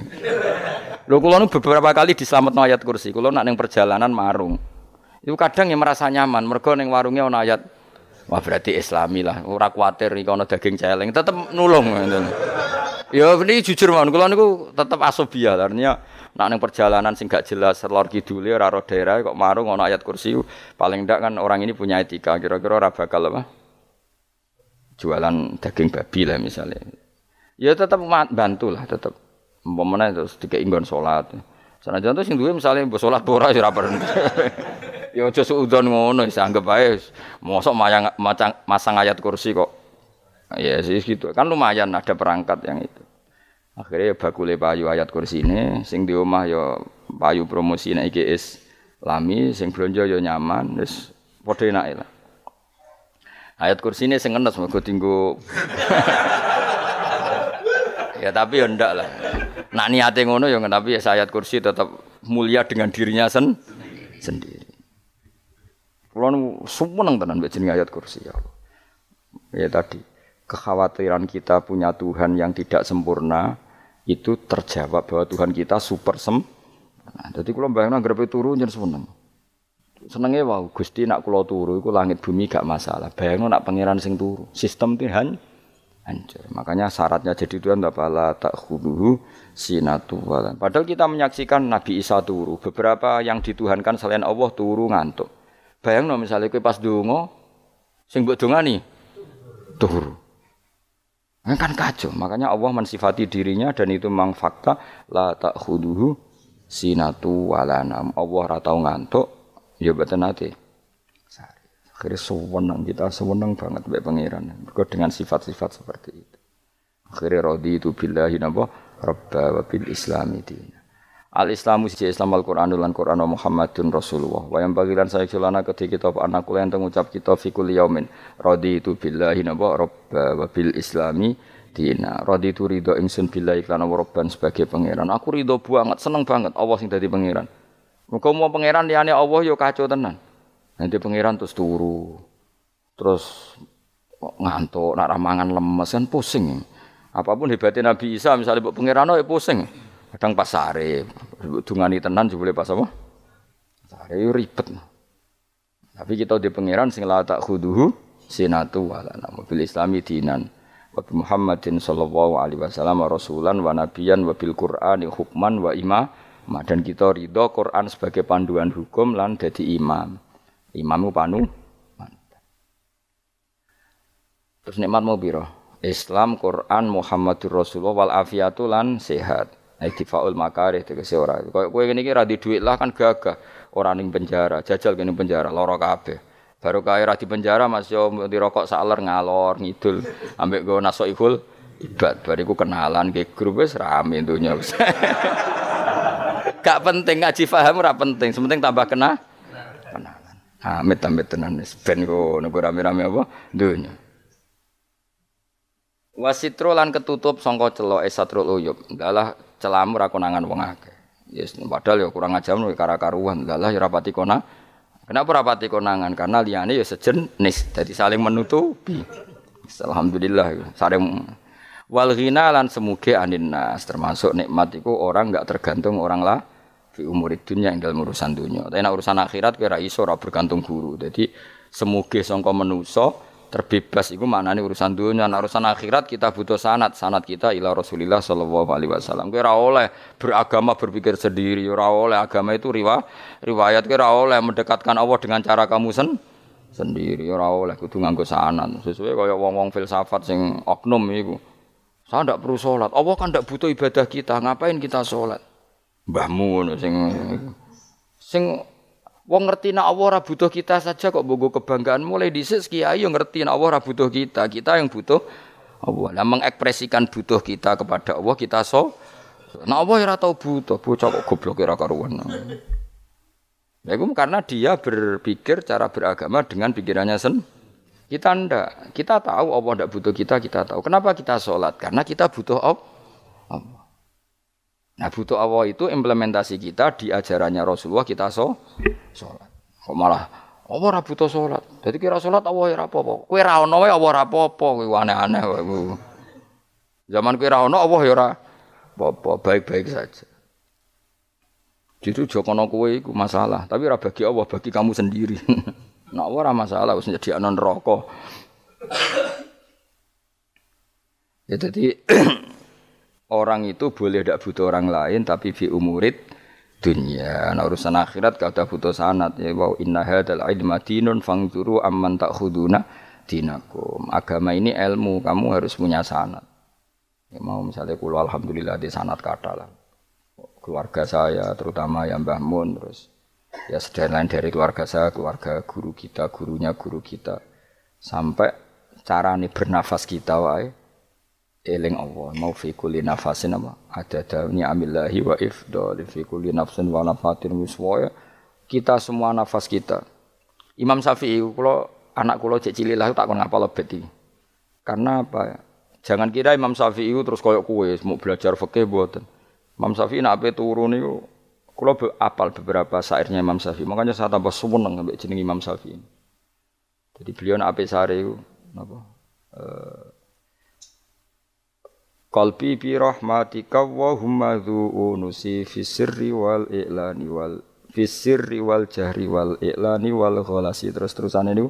Lho kula beberapa kali diselametno ayat kursi. Kula nak ning perjalanan marung. Itu kadang yang merasa nyaman, mergo ning warungnya ono ayat Wah berarti islami lah, ora kuatir iki ono daging celeng, tetep nulung Ya ini jujur mawon, kula niku tetep asobia, artinya nak ning perjalanan sing gak jelas lor kidule ora ro daerah kok marung ono ayat kursi paling ndak kan orang ini punya etika, kira-kira ora bakal apa? Jualan daging babi lah misalnya. Ya tetap bantu lah, tetap. Umpamane terus dikek inggon salat. Sanajan tuh sing duwe misale mbok salat ora ya ora Ya aja suudon ngono wis anggap ae mosok mayang macang, masang ayat kursi kok. Ya sih gitu. Kan lumayan ada perangkat yang itu. Akhirnya ya bakule payu ayat kursi ini, sing di rumah ya payu promosi nek iki lami, sing belanja ya nyaman, wis padha enake lah. Ayat kursi ini sing ngenes mergo tinggu Ya tapi ya ndak lah. Nak niate ngono ya tapi ya ayat kursi tetap mulia dengan dirinya sen sendiri. Kulo seneng tenan mbek jenenge ayat kursi ya. Ya tadi kekhawatiran kita punya Tuhan yang tidak sempurna itu terjawab bahwa Tuhan kita super sem. Nah, jadi kalau bayangin grepe turu jadi seneng. Senengnya wow, Gusti nak kulo turu itu langit bumi gak masalah. Bayangin nak pangeran sing turu, sistem Tuhan hancur. Makanya syaratnya jadi Tuhan tak pala tak huduhu sinatu walan. Padahal kita menyaksikan Nabi Isa turu. Beberapa yang dituhankan selain Allah turu ngantuk. Bayang no misalnya kue pas dungo, sing buat nih turu. Kan kacau. Makanya Allah mensifati dirinya dan itu memang fakta la ta'khuduhu sinatu walanam. Allah ratau ngantuk ya betul nanti. Akhirnya sewenang kita sewenang banget baik pangeran. Dengan sifat-sifat seperti itu. Akhirnya rodi itu billahi nabo rabba wa bil islami dina. Al Islamu siji Islam Al Quran lan Quran Muhammadun Rasulullah. Wa yang bagilan saya celana ketika kita anak kula yang ngucap kita fikul yaumin. Rodi itu billahi napa robba wa bil islami dina. Rodi itu ridho ingsun billahi lan robban sebagai pangeran. Aku ridho banget, seneng banget Allah sing dadi pangeran. Muga mau pangeran liyane Allah yo kacau tenan. Nanti pangeran terus turu. Terus ngantuk, nak ramangan lemes kan pusing. Apa pun hebatnya Nabi Isa misalnya buat pangeran ya pusing. Kadang pas sare, dungani tenan juga boleh pas apa? Sare ribet. Tapi kita di pangeran sing la tak khuduhu sinatu wala mobil islami dinan. Wa Muhammadin sallallahu alaihi wasallam rasulan wa nabiyan wa bil Qur'ani hukman wa imam. Dan kita ridho Quran sebagai panduan hukum lan jadi imam. Imam panu. Terus nikmat mau biro. Islam, Quran, Muhammadur Rasulullah wal afiatu lan sehat. Iktifaul makarih tegese ora. Kaya kowe ngene iki ra di dhuwit lah kan gagah. Ora ning penjara, jajal kene penjara lara kabeh. Baru kaya ra di penjara Mas yo dirokok saler ngalor ngidul ambek go nasoihul ibad. Bariku kenalan ke grup wis rame dunya. Gak penting ngaji paham ora penting, sementing tambah kena kenalan. Amit amit tenan wis ben go rame-rame apa dunya. Wasitro lan ketutup sangka celok esatrul uyub. Dalah celamu ra konangan wong akeh. Yes, padahal ya kurang ajar nih kara karuan. Lah ya rapati kona. Kenapa rapati konangan? Karena liane ya sejenis, jadi saling menutupi. Alhamdulillah, saling wal ghina lan semuge anin termasuk nikmat itu orang enggak tergantung orang lah fi umur dunia yang dalam urusan dunia. Tapi urusan akhirat kira iso ora bergantung guru. Jadi semuge sangka menuso terbebas. Itu maknanya urusan dunia. Nah, urusan akhirat kita butuh sanat. Sanat kita ila Rasulillah sallallahu alaihi wasallam. Kira oleh beragama berpikir sendiri. Ora oleh agama itu riwa, riwayat kira oleh mendekatkan Allah dengan cara kamu sen sendiri. Ora oleh kudu nganggo sanat. Sesuai kaya wong-wong filsafat sing oknum iku. Saya ndak perlu sholat. Allah kan ndak butuh ibadah kita. Ngapain kita sholat? Mbahmu sing sing Wong ngerti nak Allah ora butuh kita saja kok bogo kebanggaan mulai dhisik kiai yang ngerti nak Allah ora butuh kita, kita yang butuh Allah. Lah mengekspresikan butuh kita kepada Allah kita so Nah Allah ora tau butuh, bocah kok goblok ora karuan. Ya itu karena dia berpikir cara beragama dengan pikirannya sen. Kita ndak, kita tahu Allah ndak butuh kita, kita tahu. Kenapa kita sholat? Karena kita butuh Allah. Nah butuh Allah itu implementasi kita di ajarannya Rasulullah kita so sholat. Kok malah Allah ora butuh sholat. Jadi kira sholat Allah ora apa-apa. Kowe ra ono wae Allah ora apa-apa. Aneh-aneh kowe. Zaman kowe ra ono Allah ya ora apa-apa, baik-baik saja. Jadi jokono kowe iku masalah, tapi ora bagi Allah, bagi kamu sendiri. nah Allah ora masalah wis jadi anon neraka. ya jadi orang itu boleh tidak butuh orang lain tapi fi umurid dunia. Nah urusan akhirat kata butuh sanat ya wow inna hadal ilma dinun fangzuru amman takhuduna dinakum. Agama ini ilmu, kamu harus punya sanat. Ya mau misalnya kulo alhamdulillah di sanat kata lah. Keluarga saya terutama yang Mbah Mun terus ya lain dari keluarga saya, keluarga guru kita, gurunya guru kita sampai cara nih bernafas kita wae eling Allah. Mau fi kulli nafasin apa? Ada dawni amillahi wa ifdal fi kulli nafsin wa nafatin wiswaya kita semua nafas kita. Imam Syafi'i kalau anak kula cek cilik lah tak kon ngapal lebet iki. Karena apa jangan kira Imam Syafi'i terus koyok kue mau belajar fikih buatan Imam Syafi'i nak ape turu niku kula apal beberapa syairnya Imam Syafi'i. Makanya saya tambah seneng ambek jeneng Imam Syafi'i. Jadi beliau nak ape sare napa? Eh, Qalbi bi rahmatika wa humma unusi fi sirri wal i'lani wal fi sirri wal jahri wal i'lani wal ghalasi. Terus terusan ini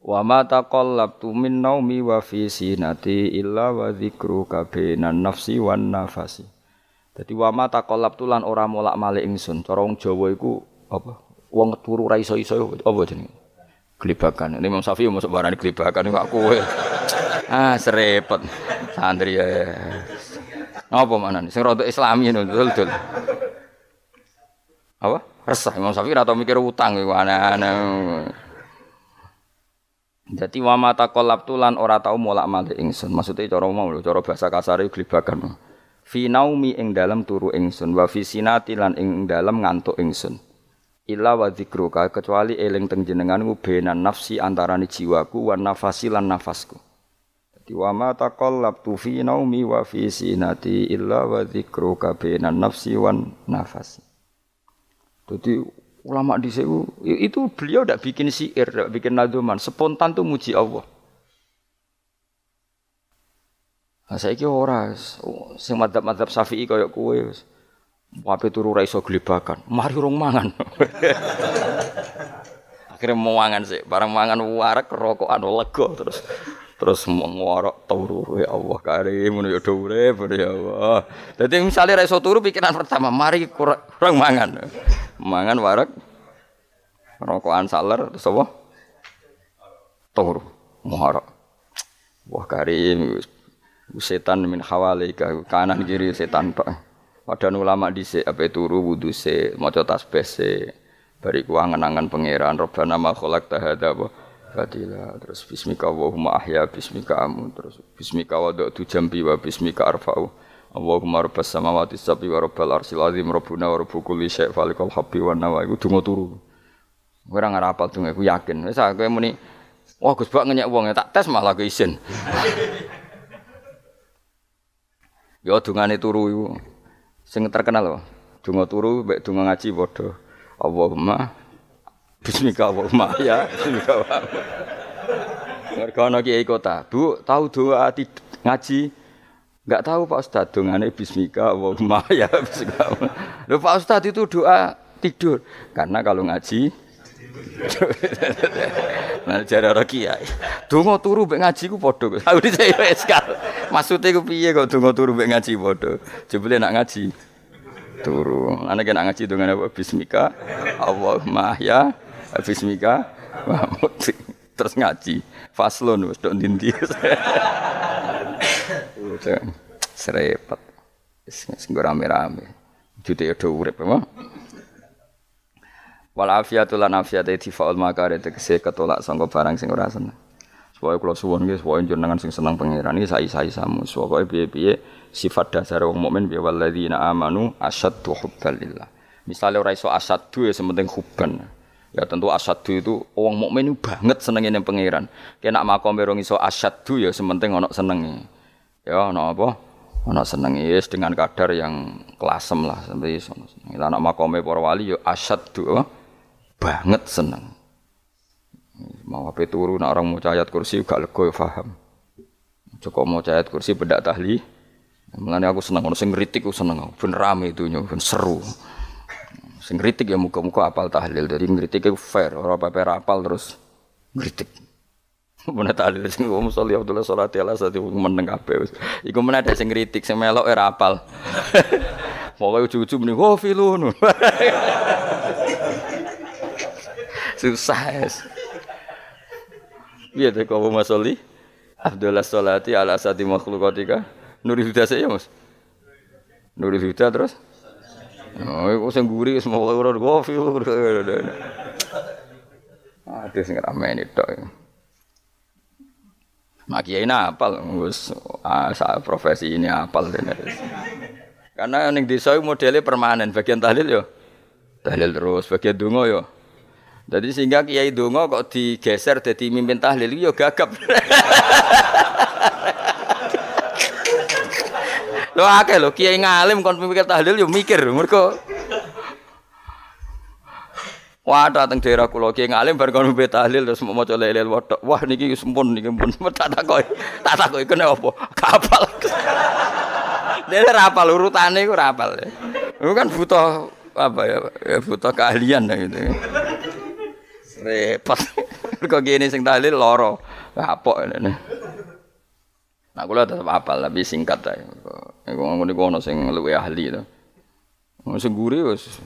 wa ma taqallabtu min naumi wa fi sinati illa wa dzikruka bainan nafsi wan nafasi. Dadi wa ma taqallabtu lan ora molak-malik ingsun. Cara wong Jawa iku apa? Wong turu ra iso-iso apa jenenge gelibakan ini Imam Syafi'i masuk barang gelibakan kok kowe ah serepet santri ya. Mana nih? Sing rada Islami ngono dul-dul. Apa? Resah Imam Syafi'i atau mikir utang iku aneh-aneh. Jadi wa mata kolab tulan ora tau molak malik ingsun. Maksudnya cara mau lho, cara bahasa kasar itu glibakan. Fi naumi ing dalam turu ingsun wa fi sinati lan ing dalam ngantuk ingsun. Illa wa dzikruka kecuali eling teng jenenganmu benan nafsi antarane jiwaku wan nafasi lan nafasku. Di wa ma taqallabtu fi naumi wa fi sinati illa wa dzikruka bainan nafsi wan nafasi. Jadi ulama di itu beliau tidak bikin syair, tidak bikin naduman, spontan tuh muji Allah. Nah, saya kira ora, sing madhab-madhab syafi'i kayak kue, wape turu raiso gelibakan, mari rong mangan. Akhirnya mau mangan sih, barang mangan warak rokokan lego terus terus ngorok turu ya Allah karim ya urip ya Allah. Dadi misale ra iso turu pikiran pertama mari kurang, mangan. Mangan warak rokokan saler terus apa? Turu ngorok. Wah karim setan min hawalika kanan kiri setan tok. Padahal ulama dhisik ape turu wudu se maca tasbih se bariku angen-angen pangeran robbana ma khalaqta hadza Fadila terus bismika Allahumma ahya bismika amu. Terus bismika wada'tu jambi wa bismika arfa'u. Allahumma rabbas samawati sab'i wa rabbal arsil azim rabbuna wa rabbu kulli syai' falikal habbi wa nawa. Iku donga turu. Ora ngarapal donga iku yakin. Wis kowe muni wah Gus Bak ngenyek wong tak tes malah ke isin Ya dungane turu iku sing terkenal lho donga turu mek donga ngaji padha Allahumma Bismika Allahumma ya. Bismika Allahumma. Mereka ana kiai kota, Bu, tahu doa ngaji? Enggak tahu Pak Ustaz dongane bismika Allahumma ya bismika. Loh Pak Ustaz itu doa tidur. Karena kalau ngaji Nah jare ora kiai. Donga turu mek ngaji ku padha. Aku dhisik wis Maksude ku piye kok donga turu mek ngaji padha. Jebule nak ngaji. Turu. Ana kena ngaji dengan apa? Bismika. Allahumma ya Bismika. Mahmud. Terus ngaji. Faslon wis tok ndi serepet sing rame-rame. Jute yo urip apa wal afiatu lan afiat faul makare tegese ketolak sangka barang sing ora seneng supaya kula suwun nggih supaya jenengan sing seneng pangeran iki sai-sai samu supaya piye-piye sifat dasar wong mukmin bi walladzina amanu asyaddu hubbalillah misale ora iso asyaddu ya sementing hubban Ya tentu asyadu itu wong mukmin banget senenge ning pangeran. Kena makom berong iso asyadu ya sementing ana senenge. Ya ana apa? Ana senenge yes, dengan kadar yang kelasem lah sampai iso. Lah anak makome para ya asyadu oh, banget seneng. Mau apa turu nak orang mau ayat kursi gak lego ya. Cukup mau ayat kursi bedak tahli. Mulane aku seneng ono sing aku seneng. Ben rame itu ben seru. Sing kritik ya muka-muka apal tahlil. Jadi ngritik itu fair, orang apa apal terus ngritik. Mana tahlil sing wong sholli Abdullah sholati ala sate meneng kabeh. Iku mana ada sing ngritik sing melok ora apal. Pokoke ujug-ujug muni oh filun. Susah. Biar deh kau mau sholli Abdullah sholati ala sati makhlukatika. Nuri Huda saya mas. Nuri Huda terus. Oh, iku sing guri wis mau ora kopi. Aduh sing ramene tok. Mak kiai apal, wis ah, profesi ini apal Karena ning desa modelnya permanen, bagian tahlil yo tahlil terus, bagian donga yo. Jadi sehingga kiai donga kok digeser jadi mimpin tahlil yo gagap. Lo akeh lo kiai ngalim kon mikir tahlil yo mikir mergo Wah, datang daerah kula ki ngalim bar kono mbet tahlil terus mau maca lelel wedok. Wah niki sempun niki pun tak takoki. Tak takoki kene apa? Kapal. Dene ra apal urutane iku ra apal. Iku kan butuh apa ya? ya butuh keahlian gitu. Repot. Kok gini sing tahlil loro. Kapok ngene. Nah, kula tetep apal tapi singkat ae. Iku ngono ono sing luwih ahli to. Sing guri wis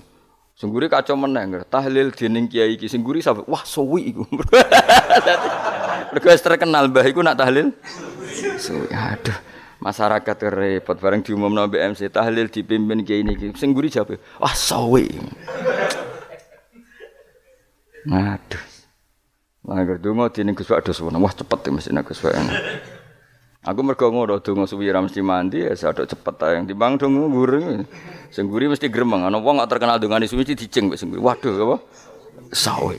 Sengguri kacau meneng, tahlil dening kiai iki sengguri sampe wah suwi iku. Mergo terkenal mbah iku nak tahlil. Suwi aduh. Masyarakat repot bareng diumumno BMC tahlil dipimpin kiai niki. Sengguri jawab, wah suwi. Aduh. Lah gerdungo dening Gus Pak dos wah cepet mesti Gus Pak. Aku mergo ngono donga suwi ra mesti mandi ya sadok cepet yang timbang donga gureng. Sing guri mesti gremeng ana wong gak terkenal dongane suwi dicing wis Waduh apa? Sawe.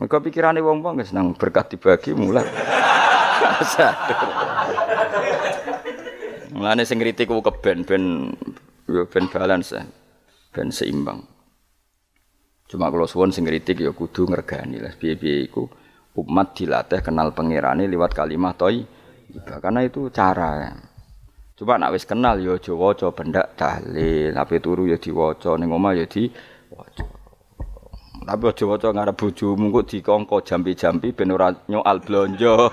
Mergo pikirane wong-wong wis nang berkat dibagi mulai. Mulane sing kritik ku keben ben yo ben balance ben seimbang. Cuma kalau suwon sing kritik ya kudu ngergani lah piye-piye umat dilatih kenal pangerane lewat kalimat toy karena itu cara. Coba nak wis kenal yo aja waca bendak tahlil, tapi turu ya diwaca ning omah ya diwaca. Tapi aja waca ngarep bojomu kok dikongko jampi-jampi ben ora nyoal blonjo.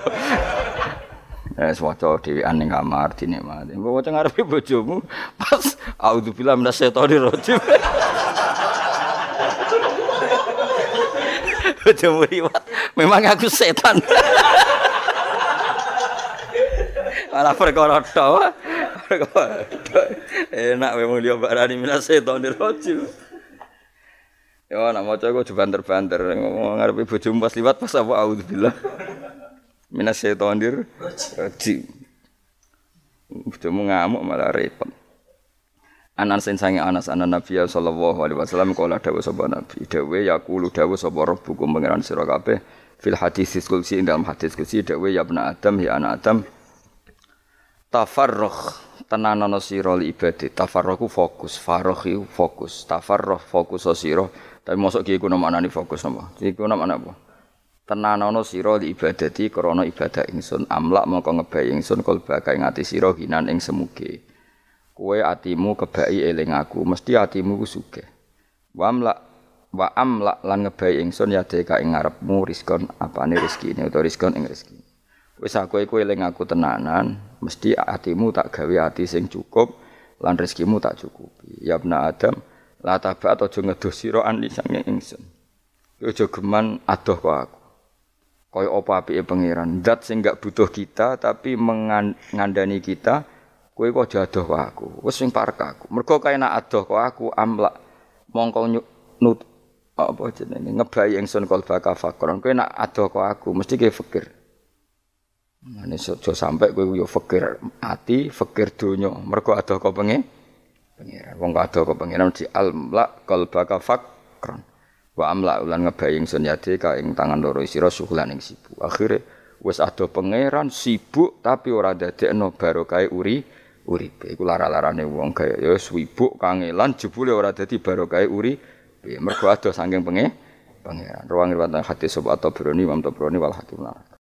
Eh waca dhewean ning kamar dinikmati. Waca ngarepe bojomu pas auzubillahi minasyaitonir rajim. Bojomu riwat, memang aku setan. Malah perkara tok. Enak memang dia barani minas setan dirojim. Ya nak maca kok banter-banter ngomong ngarepe bojomu pas liwat pas apa auzubillah. Minas setan dirojim. Bojomu ngamuk malah repot. Anan sen sange Anas anan Nabi sallallahu alaihi wasallam kala dawuh sapa Nabi. Dawuh yaqulu dawuh sapa rabbukum pangeran sira kabeh. Fil hadis kulsi dalam hadis kulsi dawuh ya Adam ya anak Adam tafarruh tenanono sira li ibadah tafarruh fokus farruh iku fokus. Tafarruh fokus sira. Tapi mosok ki iku maknane fokus napa? Iku maknane apa? Tenanono sira li ibadati krana ibadah ingsun. Amlak mongko ngebai ingsun kul baka ing ati sira hinan ing semuge kowe atimu kebai eling aku mesti atimu ku sugih wa amlak wa amlak lan ngebai ingsun ya deka ing ngarepmu rizkon apane rezeki utawa rizkon ing rezeki Wis aku iku eling aku tenanan, mesti hatimu tak gawe hati sing cukup lan rezekimu tak cukupi. Ya bna Adam, la tabat aja ngedoh sira anli sange ingsun. Aja geman adoh kok aku. Kaya apa apike pangeran, zat sing gak butuh kita tapi mengandani kita, kowe kok aja adoh kok aku. Wis sing parek aku. Mergo kaya nak adoh kok aku amlak mongko nut apa jenenge ngebayi ingsun kalba kafakron. Kowe nak adoh kok aku mesti ke fikir. Mane aja sampe kowe yo fikir ati, fikir donya. Mergo ada kok pengen pengiran. Wong ada kok pengiran di almla qalbaka fakran. Wa amla ulan ngebayi ingsun yade ka ing tangan loro sira suhulan ing sibuk. Akhire wis ada pangeran sibuk tapi ora dadekno barokah uri uripe. Iku lara-larane wong kaya ya sibuk kangelan jebule ora dadi barokah uri. Mergo ada saking pengen pangeran. Ruang riwayat hadis sobat atau Broni, Imam Tabrani wal Hakim